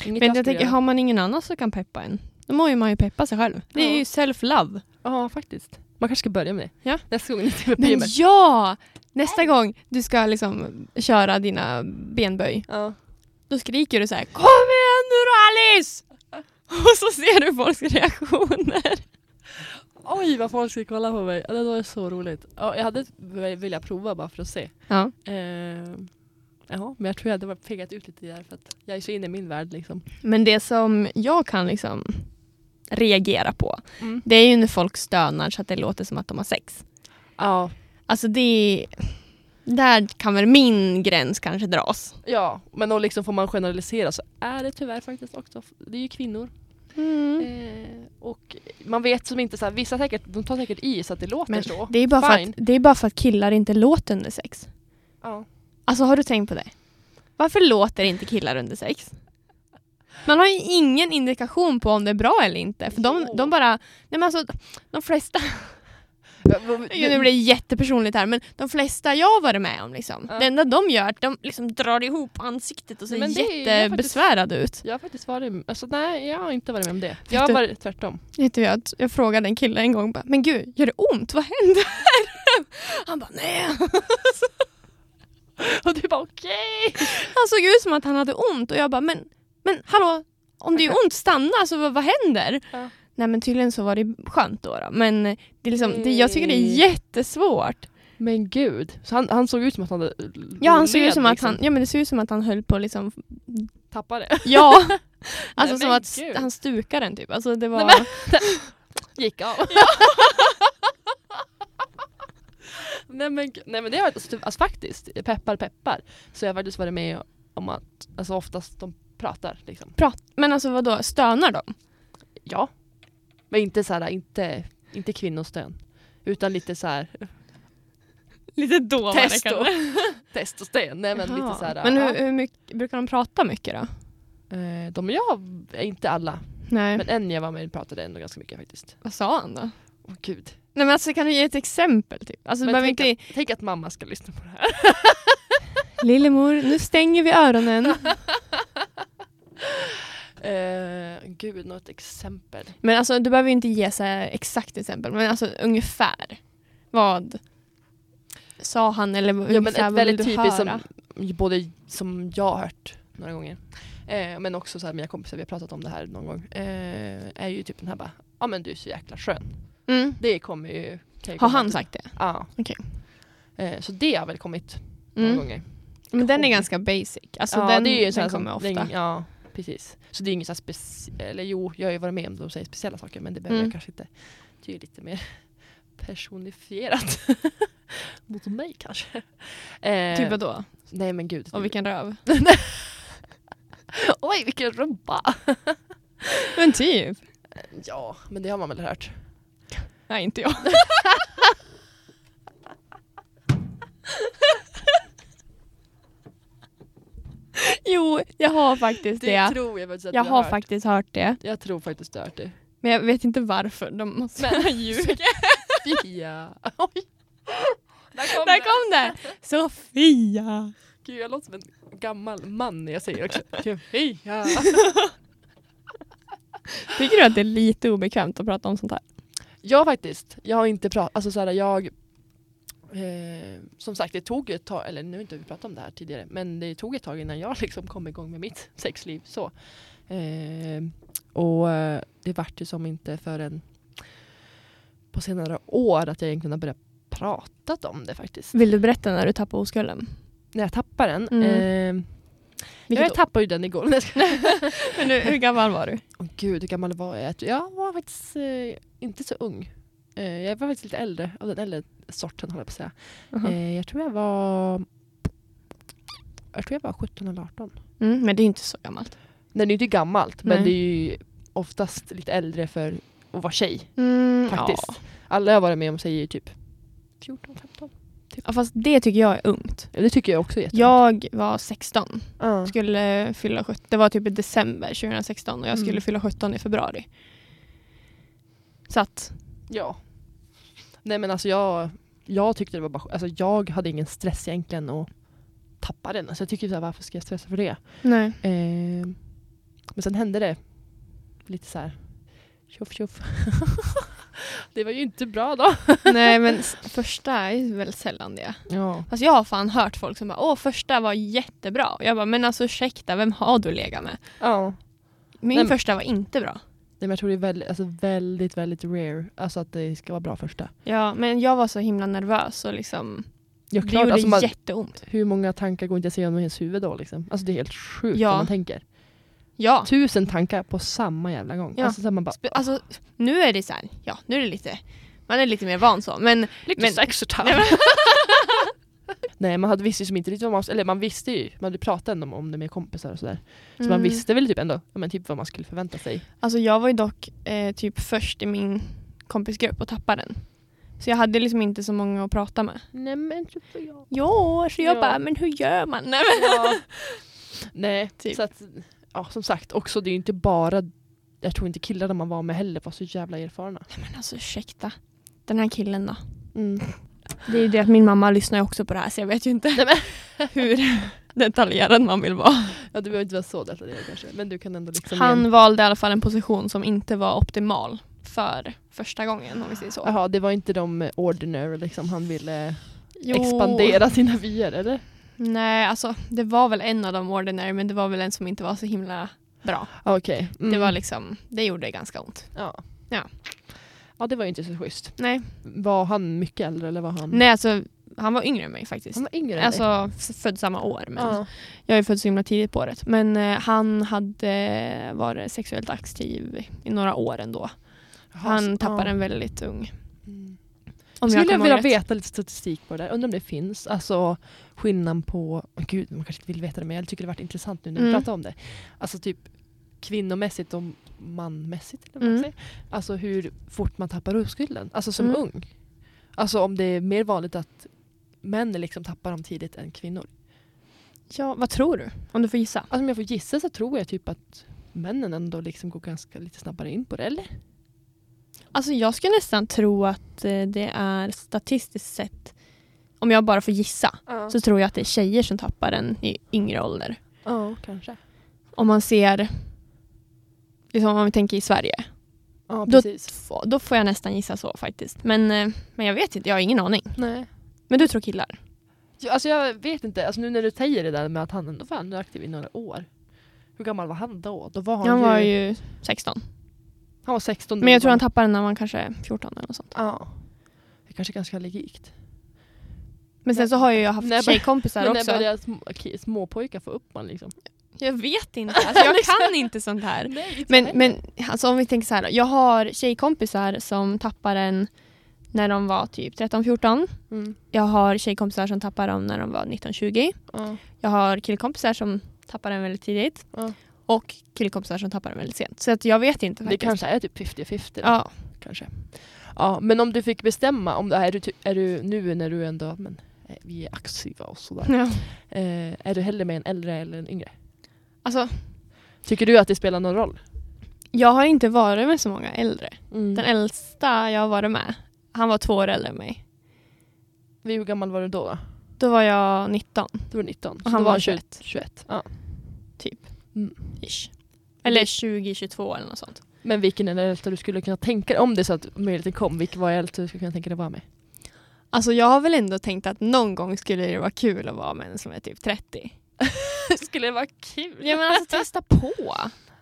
Inget Men jag tänker, har man ingen annan som kan peppa en? Då må ju man ju peppa sig själv. Det är Ja. ju self-love. Ja faktiskt. Man kanske ska börja med det. Ja. Nästa gång ni på Men ja! Nästa gång du ska liksom köra dina benböj, Ja. Då skriker du så här Kom igen nu då Alice! Och så ser du folks reaktioner. Oj vad folk ska kolla på mig. Det var så roligt. Ja, jag hade velat prova bara för att se. Ja. Eh, ja, men jag tror jag hade pegat ut lite där för att jag är så inne i min värld liksom. Men det som jag kan liksom reagera på, Mm. det är ju när folk stönar så att det låter som att de har sex. Ja, Alltså det... Där kan väl min gräns kanske dras. ja, men då liksom får man generalisera så är det tyvärr faktiskt också. Det är ju kvinnor. Mm. Eh, och man vet som inte så här, vissa säkert, de tar säkert i så att det låter Men så. det är, bara för att, det är bara för att killar inte låter under sex. Ja. Alltså har du tänkt på det? Varför låter inte killar under sex? Man har ju ingen indikation på om det är bra eller inte. För de, de bara... Nej men alltså, de flesta... Nu blir det jättepersonligt här men de flesta jag har varit med om liksom. Ja. Det enda de gör är att de liksom drar ihop ansiktet och ser Men jag jättebesvärade ut. Jag har faktiskt varit, alltså nej jag har inte varit med om det. Jag har varit tvärtom. Vet du att jag frågade en kille en gång bara, men gud, gör det ont? Vad händer? Han bara, nej. Och du bara okej. Han såg ut som att han hade ont och jag bara, men, men hallå, om det är ont, stanna, alltså vad, vad händer? Ja. Nej men tydligen så var det skönt då. då. Men det är liksom, det, jag tycker det är Mm. jättesvårt. Men gud. Så han, han såg ut som att han hade Ja, han såg ut som att liksom. han, ja men det såg ut som att han höll på liksom, tappade. ja. alltså Nej, som att gud. han stukade den typ. Alltså det var... Nej, Gick av. nej, men, nej men det har jag alltså, faktiskt, peppar peppar, så jag har faktiskt varit med om att alltså oftast de pratar liksom. Prat. Men alltså vadå, stönar de? Ja. Men inte så här, inte, inte kvinnostön. Utan lite så här Lite dovare Testo. kanske. testosten. Nej men Jaha. lite så här. Men hur, hur mycket, brukar de prata mycket då? Eh, De jag, inte alla. Nej. Men en jag var med pratade ändå ganska mycket faktiskt. Vad sa han då? Åh gud. Nej men alltså kan du ge ett exempel typ? Alltså Men tänk, inte... att, tänk att mamma ska lyssna på det här. Lillemor, nu stänger vi öronen. Eh, gud, något exempel. Men alltså du behöver inte ge så exakt exempel, men alltså ungefär. Vad sa han eller Ja, men ett vad vill väldigt du typiskt höra? som, både som jag har hört några gånger. Eh, men också så här, mina kompisar, vi har pratat om det här någon gång. Eh, är ju typ den här bara, ja men du är så jäkla skön. Mm. Det kommer ju... ju Har komma han till- sagt det? Ja. Okej. Eh, så det har väl kommit några Mm. gånger. Men den är ganska basic. Alltså ja, den, det är ju den kommer ofta. ing- Ja, precis. Så det är inget så här speci- eller jo, jag har ju varit med om de säger speciella saker men det behöver Mm. jag kanske inte. Det är ju lite mer personifierat mot mig kanske. Eh, Typ vadå? Nej men gud. Och vilken röv? Oj vilken rumpa! Men typ. Ja, men det har man väl hört. Nej, inte jag. jo, jag har faktiskt Det, det. tror jag faktiskt att Jag har hört. faktiskt hört det. Jag tror faktiskt du har hört det. Men jag vet inte varför. De måste Men- ljuga. Sofia! Oj! Där kom Där det! kom det! Sofia! Gud jag låter som en gammal man när jag säger också Sofia! Tycker du att det är lite obekvämt att prata om sånt här? Ja faktiskt. Jag har inte pratat, alltså såhär jag eh, Som sagt det tog ett tag, eller nu har inte vi pratat om det här tidigare men det tog ett tag innan jag liksom kom igång med mitt sexliv så. Eh, och eh, det vart ju som inte förrän på senare år att jag egentligen har börjat prata om det faktiskt. Vill du berätta när du tappade oskulden? När jag tappar den. Mm. Eh, Vilket jag tappade ju den igår. Men du, hur gammal var du? Åh gud, hur gammal var jag? Jag var faktiskt eh, inte så ung. Eh, jag var faktiskt lite äldre, av den äldre sorten håller jag på att säga. Jaha. Eh, jag tror jag var jag tror jag var 17 eller 18. Mm, men det är inte så gammalt. Nej, det är inte gammalt, men Nej. det är ju oftast lite äldre för att vara tjej. Mm, Faktiskt. Ja. Alla jag varit med om säger typ 14, 15. ja, fast det tycker jag är ungt. Ja, det tycker jag också är. Jag var 16, Ja. skulle fylla 17. Det var typ i december 2016 och jag skulle Mm. fylla 17 i februari. Så att, ja. Nej men alltså jag, jag tyckte det var bara alltså jag hade ingen stress egentligen att tappa den. Alltså jag tycker så här, varför ska jag stressa för det? nej. Eh, men sen hände det lite så här tjoff tjoff. det var ju inte bra då. nej men första är väldigt sällan det. Ja. Alltså jag har fan hört folk som bara åh första var jättebra. Jag bara men alltså ursäkta vem har du legat med? ja. Min Nej, första var inte bra. Nej, men jag tror det är väldigt, alltså väldigt, väldigt rare. Alltså att det ska vara bra första. Ja men jag var så himla nervös och liksom Ja, det klart, gjorde alltså man, jätteont. hur många tankar går inte att se genom ens huvud då liksom? Alltså det är helt sjukt Ja. vad man tänker. Ja. Tusen tankar på samma jävla gång. Ja. Alltså så här man bara, Alltså nu är det så här, ja nu är det lite, man är lite mer van så men lite men- sex och Nej, Nej man hade visste ju som inte riktigt vad man, eller man visste ju, man hade pratat ändå om det med kompisar och sådär. Så man Mm. visste väl typ ändå ja, men typ vad man skulle förvänta sig. Alltså jag var ju dock eh, typ först i min kompisgrupp och tappade den. Så jag hade liksom inte så många att prata med. Nej men typ jag. Ja, så jag Ja. bara, men hur gör man? Nej. Ja. Nej, Typ. så att, ja som sagt också det är ju inte bara, jag tror inte killarna man var med heller var så jävla erfarna. men alltså ursäkta. Den här killen då? Mm. Det är ju det att min mamma lyssnar ju också på det här så jag vet ju inte Nej, hur detaljerad man vill vara. ja, du behöver inte vara så detaljerad kanske, men du kan ändå liksom Han igen- valde i alla fall en position som inte var optimal för första gången om vi säger så. Jaha, det var inte de ordinary liksom han ville Jo. expandera sina vyer eller? Nej, alltså det var väl en av de ordinary men det var väl en som inte var så himla bra. Okej. Mm. Det var liksom, det gjorde ganska ont. ja. Ja. Ja det var ju inte så schysst. Nej, Var han mycket äldre eller var han? Nej alltså han var yngre än mig faktiskt. Han var yngre än Alltså född samma år men. Ja. jag är född så himla tidigt på året. Men eh, han hade varit sexuellt aktiv i några år ändå. Jaha, han tappade ja. den väldigt ung. Mm. Om Skulle jag, vilja rätt. veta lite statistik på det där. Undrar om det finns. Alltså skillnaden på, oh, gud man kanske inte vill veta det men jag tycker det varit intressant nu när vi Mm. pratar om det. Alltså typ kvinnomässigt och manmässigt. Eller vad man Mm. Alltså hur fort man tappar oskulden. Alltså som Mm. ung. Alltså om det är mer vanligt att män liksom tappar dem tidigt än kvinnor. Ja, vad tror du? Om du får gissa. Alltså om jag får gissa så tror jag typ att männen ändå liksom går ganska lite snabbare in på det, eller? Alltså jag skulle nästan tro att eh, det är statistiskt sett, om jag bara får gissa, Ja, så tror jag att det är tjejer som tappar den i yngre ålder. ja kanske. Om man ser, liksom om vi tänker i Sverige, Ja, Då- då får jag nästan gissa så faktiskt. Men, eh, men jag vet inte, jag har ingen aning. Nej. Men du tror killar? Alltså jag vet inte, alltså nu när du säger det där med att han ändå var ändå aktiv i några år. Hur gammal var han då? Då var han, Han ju, var ju 16. han var 16 då Men jag tror han tappade den när man kanske är 14 eller något sånt. Ja. Det kanske är ganska likt. Men sen så har jag ju haft När tjejkompisar Men när också. små, ki- småpojkar få upp man liksom? Jag vet inte, alltså jag kan inte sånt här. Nej, inte Men, men alltså om vi tänker så här, jag har tjejkompisar som tappar den när de var typ 13-14. Mm. Jag har tjejkompisar som tappar dem när de var 19-20. Ja. Jag har killkompisar som tappar den väldigt tidigt. Ja. Och killkompisar som tappar den väldigt sent. Så att jag vet inte Det faktiskt. kanske är typ 50-50 då, Ja. kanske. Ja, men om du fick bestämma, om det är, du, är du nu när du ändå, men eh, vi är aktiva och sådär. ja. Eh, är du hellre med en äldre eller en yngre? Alltså, Tycker du att det spelar någon roll? jag har inte varit med så många äldre. Mm. Den äldsta jag har varit med, han var två år äldre än mig. Hur gammal var du då? då? Var jag 19, Du var 19. Och så han då var 21. 21. Ja. typ. Mm. Ish. Eller 20-22 eller något sånt. Men vilken är den äldsta du skulle kunna tänka dig, om det är så att möjligheten kom, vilken var äldsta du skulle kunna tänka dig vara med? Alltså jag har väl ändå tänkt att någon gång skulle det vara kul att vara med en som är typ 30. skulle det vara kul? Ja men alltså testa på.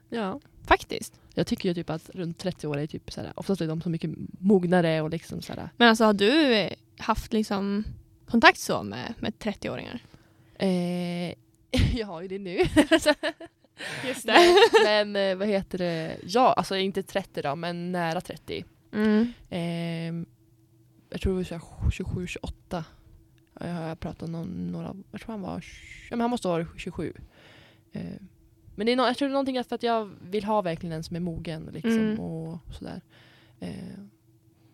Ja. Faktiskt. Jag tycker ju typ att runt 30 år är typ såhär, oftast är de så mycket mognare och liksom såhär. Men alltså har du haft liksom kontakt så med, med 30-åringar? Eh, jag har ju det nu. Just men eh, vad heter det, ja alltså inte 30 då men nära 30. Mm. Eh, jag tror det var 27-28. Jag har pratat om någon, några, jag tror han var, ja, men han måste vara 27. Eh, men det är no, jag tror det är någonting att för att jag vill ha verkligen en som är mogen liksom Mm. och sådär. Eh,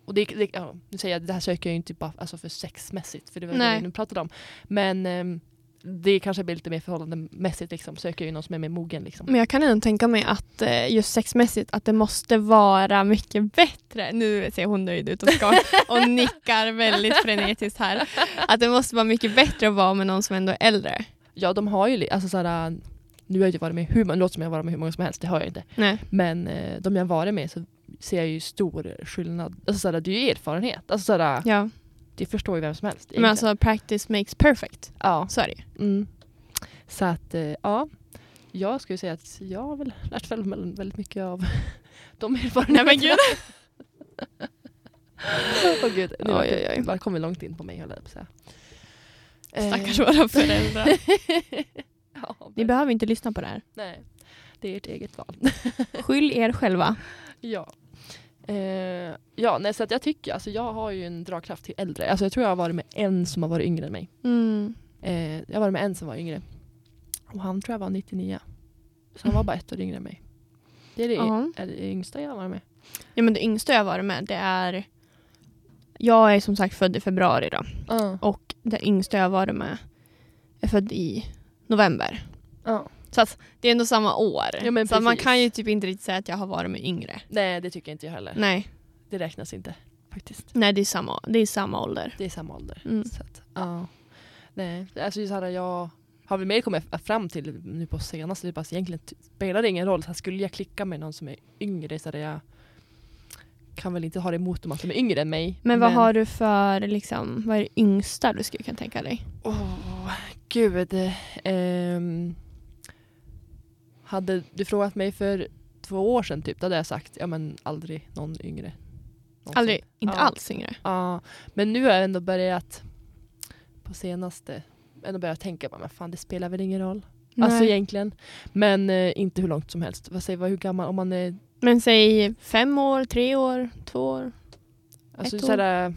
och det, det, ja, nu säger jag, det här söker jag ju inte bara alltså för sexmässigt för det var det Nej. vi nu pratade om. Men ehm, det kanske blir lite mer förhållandemässigt liksom, söker ju någon som är mer mogen liksom. Men jag kan ändå tänka mig att eh, just sexmässigt att det måste vara mycket bättre. Nu ser hon nöjd ut och, ska, och nickar väldigt frenetiskt här. Att det måste vara mycket bättre att vara med någon som ändå är äldre. Ja de har ju, alltså såhär, nu har jag inte varit med hur många, låter som jag har varit med hur många som helst, det har jag inte. Nej. Men eh, de jag varit med så ser jag ju stor skillnad. Alltså såhär, det är ju erfarenhet. Alltså såhär, Ja. Det förstår ju vem som helst. Men egentligen. alltså practice makes perfect. ja. Så är det. Mm. Så att, eh, ja. Jag skulle säga att jag har väl lärt mig väldigt- mycket av de erfarenheterna. Nej men gud. Åh gud, nu Oj, oj, oj. bara kommer långt in på mig höll jag på säga. Eh, Stackars våra föräldrar. ja, Ni men, behöver inte lyssna på det här. nej, det är ert eget val. Skyll er själva. ja. Eh, ja, nej, så att jag tycker, alltså jag har ju en dragkraft till äldre. Alltså jag tror jag har varit med en som har varit yngre än mig. Mm. Eh, jag varit med en som var yngre. Och han tror jag var 99. Så han var bara ett år yngre än mig. Det är det, Ja. är det yngsta jag har varit med. Ja men det yngsta jag har varit med det är Jag är som sagt född i februari då. Ja. Och den yngsta jag har varit med är född i november. Ja. Så att det är ändå samma år. Ja, men så man kan ju typ inte riktigt säga att jag har varit med yngre. Nej, det tycker inte jag heller. Nej, Det räknas inte faktiskt. nej det, är samma, det är samma ålder. Det är samma ålder. Mm. Så att, ja. Nej, alltså här, jag har väl mer kommit fram till nu på senaste, typ, alltså egentligen spelar det ingen roll. Så här, skulle jag klicka med någon som är yngre så hade jag kan väl inte ha det emot dem att de är yngre än mig. Men vad har du för, liksom, vad är det yngsta du skulle kunna tänka dig? Åh, gud. Ehm, hade du frågat mig för två år sedan typ, då hade jag sagt ja men aldrig någon yngre. Någonsin. Aldrig, inte Ja. alls yngre. Ja, men nu har jag ändå börjat på senaste ändå börjat tänka men fan det spelar väl ingen roll. Alltså Nej. egentligen. Men eh, inte hur långt som helst. Vad säger vad, hur gammal, om man är Men säg fem år, tre år, två år. Alltså Ett så här,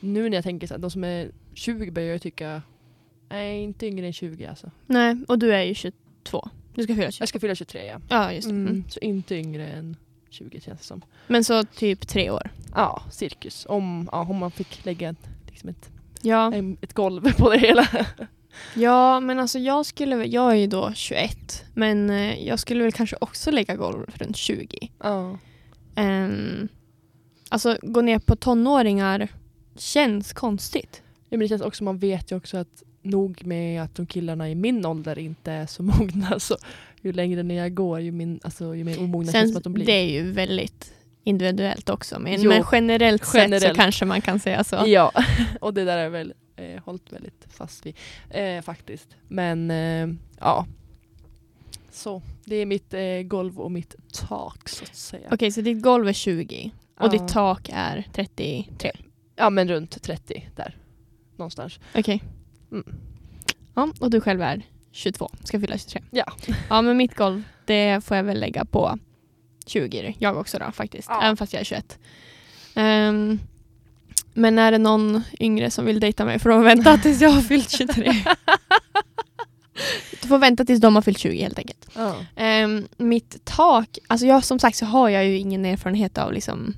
nu när jag tänker så här, de som är 20 börjar jag tycka, nej inte yngre än 20 alltså. Nej, och du är ju 22. Du ska fylla 22. Jag ska fylla 23 ja. Ja, just det. Mm. Mm. Så inte yngre än 20 känns det som. Men så typ tre år. Ja, cirkus. Om, ja, om man fick lägga en, liksom ett, Ja. ett golv på det hela. ja, men alltså jag skulle jag är ju då 21, men eh, jag skulle väl kanske också lägga golv runt 20. Ja. Um, alltså gå ner på tonåringar känns konstigt. Ja, men det känns också, man vet ju också att nog med att de killarna i min ålder inte är så mogna så ju längre ner jag går ju, min, alltså, ju mer omogna känns att de blir. det är ju väldigt individuellt också, men, Jo, men generellt, sett så generellt. kanske man kan säga så. Ja, och det där är väl eh, hållit väldigt fast vid eh, faktiskt. Men eh, ja. Så, det är mitt eh, golv och mitt tak så att säga. Okej, så ditt golv är 20 och Ja. ditt tak är 33. Ja men runt 30 där. Någonstans. Okej. Mm. Ja, och du själv är 22, ska fylla 23. Ja. Ja, men mitt golv, det får jag väl lägga på 20, jag också då faktiskt. Ja. Även fast jag är 21. Ehm, men är det någon yngre som vill dejta mig får de vänta tills jag har fyllt 23. du får vänta tills de har fyllt 20 helt enkelt. Ja. Ehm, mitt tak, alltså jag, som sagt så har jag ju ingen erfarenhet av liksom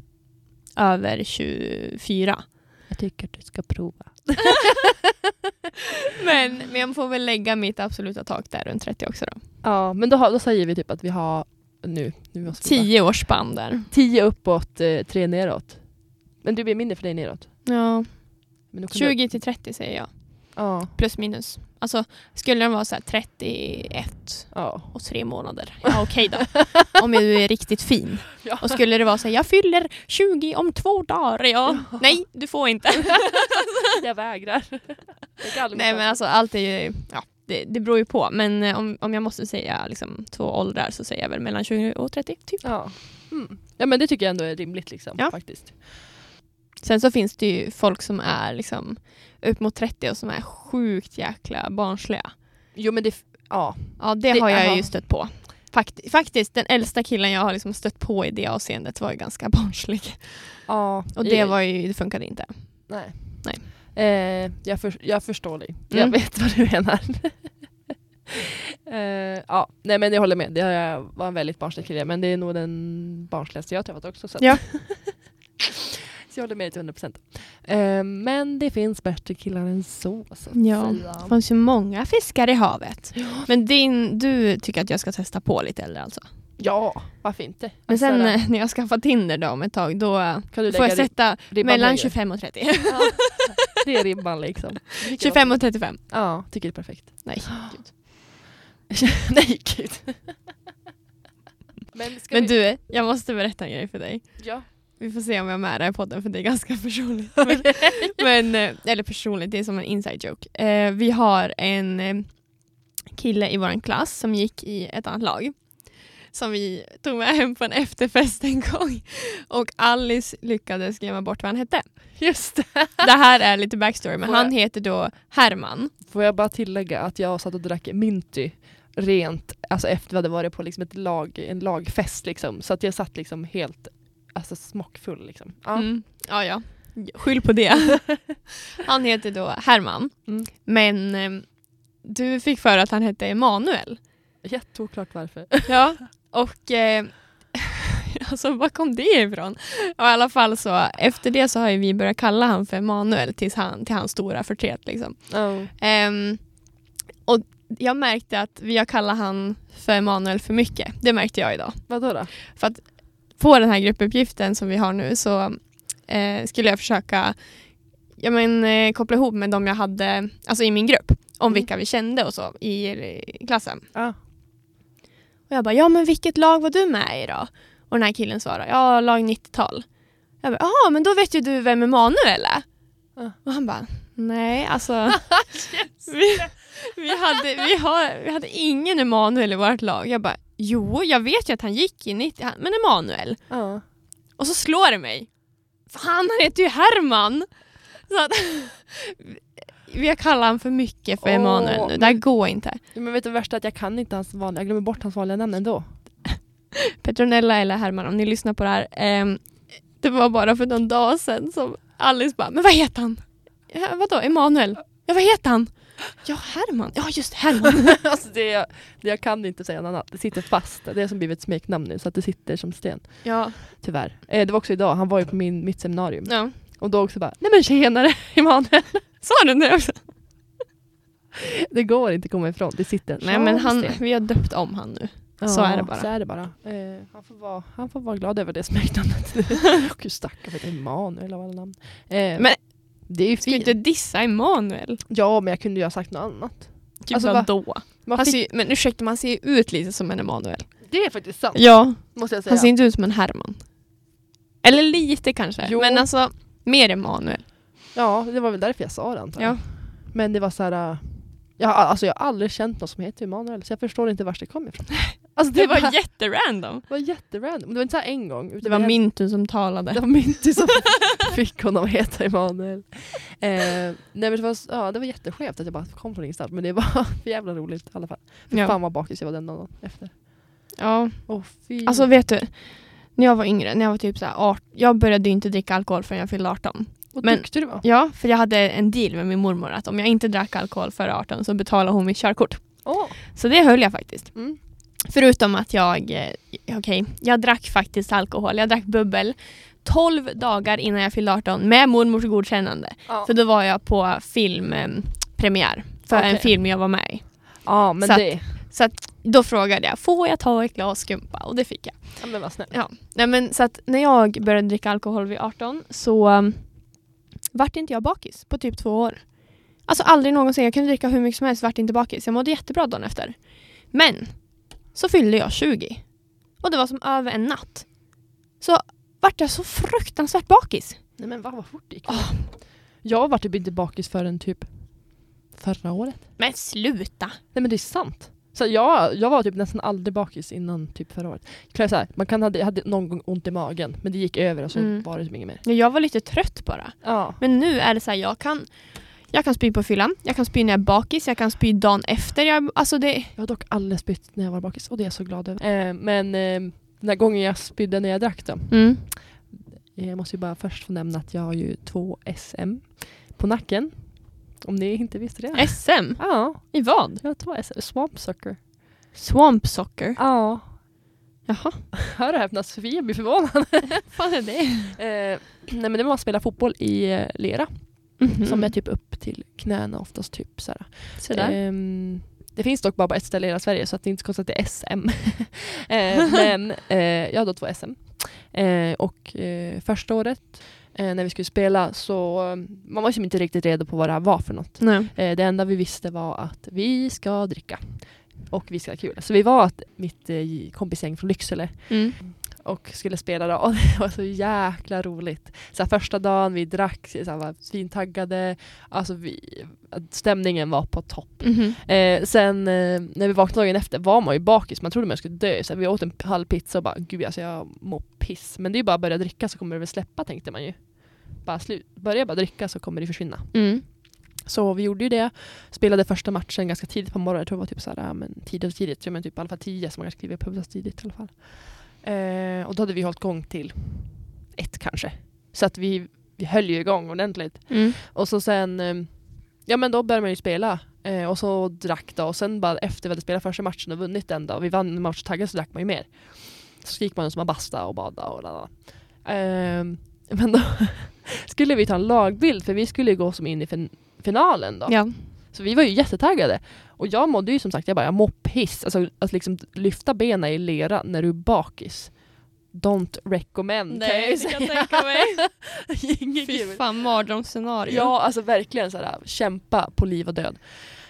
över 24. Jag tycker att du ska prova. Men, men jag får väl lägga mitt absoluta tak där runt 30 också då. Ja men då, har, då säger vi typ att vi har nu, nu måste 10 års spann där. 10 uppåt, eh, 3 neråt. Men det blir mindre för dig neråt. Ja, Men då kan 20 till 30 säger jag. Du, ja, Plus minus. Alltså skulle den vara så här 31 ja. och tre månader, ja okej då. Om du är riktigt fin. Ja. Och skulle det vara så här, jag fyller 20 om två dagar, ja. Nej, du får inte. Jag vägrar. Jag Nej men alltså allt är ju, ja, det, det beror ju på. Men eh, om, om jag måste säga liksom, två åldrar så säger jag väl mellan 20 och 30 typ. Ja. Mm. ja men det tycker jag ändå är rimligt liksom. Ja. Faktiskt. Sen så finns det ju folk som är liksom upp mot 30 och som är sjukt jäkla barnsliga. Jo men det, ja. Ja det, Det- har jag aha. ju stött på. Fakt, faktiskt den äldsta killen jag har liksom stött på i det avseendet var ju ganska barnslig. ja. Och det, var ju, det funkade inte. Nej. Nej. Eh, jag, för, jag förstår dig. Jag Mm. vet vad du menar. eh, ja, nej men jag håller med. Det jag, var en väldigt barnslig kille men det är nog den barnsligaste jag träffat också. Så, Ja. så jag håller med dig till 100%. Eh, men det finns bättre killar än så. så att Ja. säga. Det fanns ju många fiskar i havet. Men din, du tycker att jag ska testa på lite äldre alltså? ja, varför inte? Men Alltså, sen då- eh, när jag skaffar Tinder då om ett tag, då eh, kan du får jag sätta mellan högre? 25 och 30. Ja, det är ribban liksom. Tycker jag 25 och 35. också. Ja, tycker det är perfekt. Nej, gud. Nej gud. men Men vi... du, jag måste berätta en grej för dig. Ja. Vi får se om jag är med i den här podden för det är ganska personligt. Men, men, eh, eller personligt, det är som en inside joke. Eh, vi har en eh, kille i vår klass som gick i ett annat lag. Som vi tog med hem på en efterfest en gång. Och Alice lyckades glömma bort vad han hette. Just det. Det här är lite backstory, men Får jag- han heter då Herman. Får jag bara tillägga att jag satt och drack Minty rent alltså efter vi hade varit på liksom ett lag, en lagfest. Liksom. Så att jag satt liksom helt alltså, smockfull. Liksom. Ja. Mm. Ja, ja. Skyll på det. han heter då Herman. Mm. Men eh, du fick för att han hette Emanuel. Jätteoklart varför. Ja, och eh, alltså var kom det ifrån? Och I alla fall så efter det så har ju vi börjat kalla han för Emanuel tills han, till hans stora förtret. Liksom. Oh. Ehm, och jag märkte att vi har kallat han för Emanuel för mycket. Det märkte jag idag. Vadå då? På den här gruppuppgiften som vi har nu så eh, skulle jag försöka ja, men, eh, koppla ihop med de jag hade alltså i min grupp om Mm. vilka vi kände och så i, i klassen. Ja. Och jag bara, ja men vilket lag var du med i då? Och den här killen svarar, ja lag 90-tal. Jag bara, jaha men då vet ju du vem Emanuel är. Ja. Och han bara, nej alltså. vi, vi, hade, vi, har, vi hade ingen Emanuel i vårt lag. Jag bara, jo jag vet ju att han gick i 90, han- men Emanuel. Ja. Och så slår det mig. Fan han heter ju Herman. Så att, vi har kallat honom för mycket för Emanuel nu, det här går inte. Men vet du det värsta är att jag kan inte hans vanliga, jag glömmer bort hans vanliga namn ändå. Petronella eller Herman om ni lyssnar på det här. ehm, det var bara för någon dag sedan som Alice bara, men vad heter han? Ja, vadå, Emanuel? Ja, vad heter han? Ja, Herman. Ja, just Herman. alltså det, det, jag kan inte säga något annat. Det sitter fast. Det är som blivit ett smeknamn nu så att det sitter som sten. ja. Tyvärr. Eh, det var också idag, han var ju på min, mitt seminarium. ja. Och då också bara, nej men tjenare Emanuel. Sa du det också? Det går inte att komma ifrån, det sitter Nej, men han, vi har döpt om han nu. så är det bara. Så är det bara. Eh, han, får vara, han får vara glad över det smeknamnet. Gud stackarn, vet Emanuel av alla namn. Eh, Men- det är ju Ska fint. inte dissa Emanuel? Ja, men jag kunde ju ha sagt något annat. Typ Alltså, vadå? Man Han fick, ser, men ursäkta, man ser ju ut lite som en Emanuel. det är faktiskt sant, Ja, måste jag säga. han ser inte ut som en Herman. Eller lite kanske, Jo. men alltså mer Emanuel. Ja, det var väl därför jag sa det antar jag. Ja. Men det var så här. Jag, har- alltså, jag har aldrig känt någon som heter Emanuel, så jag förstår inte vart det kom ifrån. Alltså, Det var bara- jätterandom. det var jätterandom. Det var inte så här en gång. utan Det var hände- Mintu som talade. Det var Minty som fick honom att heta Emanuel. Eh, nej men det var, ja, det var jätteskevt att jag bara kom från ingenstans. Men det var för jävla roligt i alla fall. För Ja. Fan vad bakis jag var den dagen efter. Ja. Åh fy. Alltså vet du, när jag var yngre, när jag var typ så här 18, jag började ju inte dricka alkohol förrän jag fyllde 18. Vad men- duktig du var. Ja, för jag hade en deal med min mormor att om jag inte drack alkohol före 18 så betalade hon mitt körkort. Åh. Så det höll jag faktiskt. Mm. Förutom att jag, eh, okej, jag drack faktiskt alkohol. Jag drack bubbel 12 dagar innan jag fyllde 18 med mormors godkännande. Ja. För då var jag på filmpremiär för en Okej. film jag var med i. ja men så att- det. Så att då frågade jag, får jag ta ett glas skumpa? Och det fick jag. Ja, men vad snäll. Ja. Nej, men, så att när jag började dricka alkohol vid 18 så vart inte jag bakis på typ två år. Alltså aldrig någonsin. Jag kunde dricka hur mycket som helst, vart inte bakis. Jag mådde jättebra dagen efter. Men så fyllde jag 20. Och det var som över en natt. Så vart jag så fruktansvärt bakis. Nej men vad, vad fort det gick. Åh. Jag var typ inte bakis förrän typ förra året. Men sluta! Nej men det är sant. Så jag, jag var typ nästan aldrig bakis innan typ förra året. Jag, så här, man kan ha, jag hade någon gång ont i magen men det gick över och så Mm. var det typ inget mer. Jag var lite trött bara. Ja. Men nu är det så här, jag kan jag kan spy på fyllan, jag kan spy när jag är bakis, jag kan spy dagen efter. Jag, alltså det, Jag har dock aldrig spytt när jag var bakis och det är jag så glad över. Eh, men eh, den här gången jag spydde när jag drack då. mm. Jag måste ju bara först få nämna att jag har ju två SM på nacken. Om ni inte visste det. SM? Ja, I vad? jag har två SM. Swamp Sucker. Swamp Soccer? Ja. Jaha, Hör och häpna, Sofia blir förvånad. vad är det? Eh, nej men det var att spela fotboll i eh, lera. Mhm. Som är typ upp till knäna oftast. Typ. Sådär. Ehm, det finns dock bara på ett ställe i hela Sverige så att det är inte så konstigt att det är SM. eh, men eh, jag hade då två SM. Eh, och eh, första året eh, när vi skulle spela så eh, man var liksom inte riktigt redo på vad det här var för något. Eh, det enda vi visste var att vi ska dricka. Och vi ska ha kul. Så vi var ett, mitt eh, kompisgäng från Lycksele Mm. Och skulle spela då. Och det var så jäkla roligt. Så första dagen vi drack, så här, var svintaggade. Alltså vi, stämningen var på topp. Mhm. Eh, sen eh, när vi vaknade dagen efter var man ju bakis, man trodde man skulle dö. Så vi åt en halv pizza och bara gud alltså jag mår piss. Men det är ju bara att börja dricka så kommer det väl släppa tänkte man ju. Bara slut, börja bara dricka så kommer det försvinna. Mm. Så vi gjorde ju det. Spelade första matchen ganska tidigt på morgonen. Jag tror det var typ så här, ja, men tidigt och tidigt. Jag men typ i alla fall tio så man kanske kliver huvudet tidigt i alla fall. Eh, och då hade vi hållit igång till ett kanske. Så att vi, vi höll ju igång ordentligt. Mm. Och så sen, eh, ja men då började man ju spela. Eh, och så drack då. Och sen bara efter vi hade spelat första matchen och vunnit den då. Vi vann en match taggade så drack man ju mer. Så gick man som en basta och bada och lalala. Eh, men då skulle vi ta en lagbild för vi skulle ju gå som in i fin- finalen då. Ja. Så vi var ju jättetaggade. Och jag mådde ju som sagt, jag bara jag mår piss. Alltså att liksom lyfta benen i lera när du är bakis. Don't recommend kan jag ju säga. Inget Fy kul. fan, mardrömsscenario. Ja, alltså verkligen så här, kämpa på liv och död.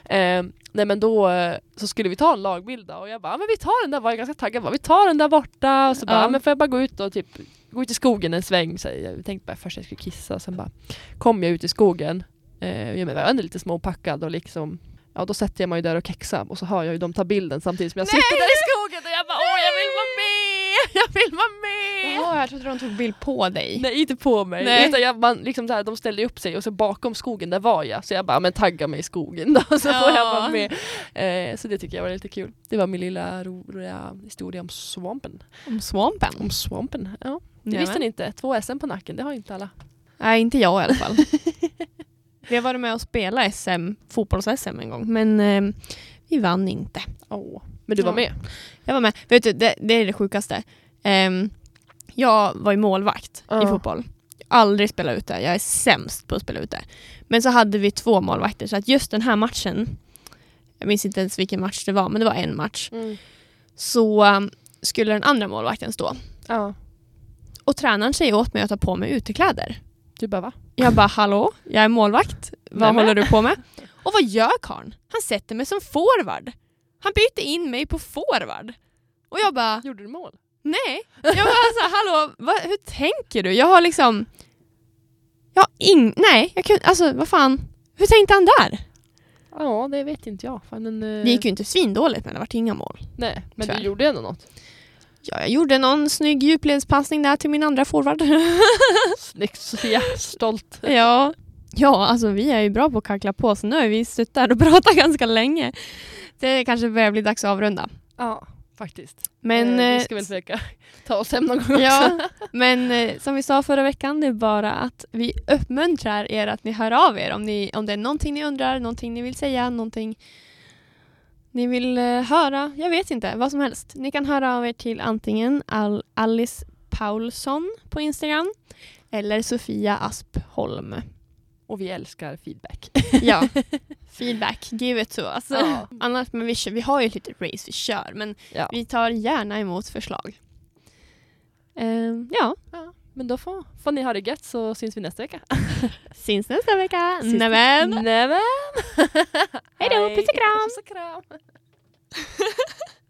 Eh, nej men då eh, så skulle vi ta en lagbild då, och jag bara, "Ja, men vi tar den där, var jag ganska taggad, bara, vi tar den där borta. Och så bara, Ja. "Ja, men får jag bara gå ut och typ gå ut i skogen en sväng. Så jag tänkte bara först jag skulle kissa, sen bara kom jag ut i skogen. Eh, jag var ändå lite småpackad och liksom Ja då sätter jag mig där och kexar och så hör jag ju dem ta bilden samtidigt som jag sitter där i skogen och jag bara åh jag vill vara med! Jag vill vara med! Jaha, jag trodde de tog bild på dig. Nej inte på mig. Nej. Utan jag, man, liksom så här, de ställde upp sig och så bakom skogen där var jag. Så jag bara, men tagga mig i skogen då så får jag Ja. vara med. Eh, så det tycker jag var lite kul. Det var min lilla roliga historia om swampen. Om swampen. Om swampen, ja. Det visste ni inte. Två SM på nacken, det har inte alla. Nej, inte jag i alla fall. vi har varit med och spelat SM, fotbolls-SM en gång, men eh, vi vann inte. Åh. Men du var Ja. med? Jag var med. Vet du, det, det är det sjukaste. Ehm, jag var ju målvakt Ja. i fotboll. Aldrig spelat ute. Jag är sämst på att spela ute. Men så hade vi två målvakter så att just den här matchen, jag minns inte ens vilken match det var, men det var en match, så um, skulle den andra målvakten stå. Ja. Och tränaren säger åt mig att ta på mig utekläder. Du bara va? Jag bara hallå, jag är målvakt. Vad håller du på med? Och vad gör karln? Han sätter mig som forward. Han byter in mig på forward. Och jag bara Gjorde du mål? nej. Jag bara så här, hallå, vad, hur tänker du? Jag har liksom... Jag har ing... Nej, jag kunde... Alltså vad fan. Hur tänkte han där? Ja, det vet inte jag. Fan, men, eh, Det gick ju inte svindåligt men det vart inga mål. Nej, men Tyvärr. du gjorde ändå något. Ja, jag gjorde någon snygg djupledspassning där till min andra forward. Snyggt Sofia, stolt. ja. ja, alltså vi är ju bra på att kackla på så nu har vi suttit där och pratat ganska länge. Det kanske börjar bli dags att avrunda. Ja, faktiskt. Men, eh, eh, vi ska väl försöka ta oss hem någon gång också. Ja, men eh, som vi sa förra veckan, det är bara att vi uppmuntrar er att ni hör av er om, ni, om det är någonting ni undrar, någonting ni vill säga, någonting ni vill eh, höra. Jag vet inte, vad som helst. Ni kan höra av er till antingen Al- Alice Paulsson på Instagram eller Sofia Aspholm. Och vi älskar feedback. Ja, feedback, give it to us. Ja. Annars, men vi, vi har ju ett litet race vi kör, men Ja. vi tar gärna emot förslag. Ehm, ja, ja. Men då får, får ni ha det gött så syns vi nästa vecka. syns nästa vecka. Nämen! Nämen! Hej då, puss och kram! Puss och kram!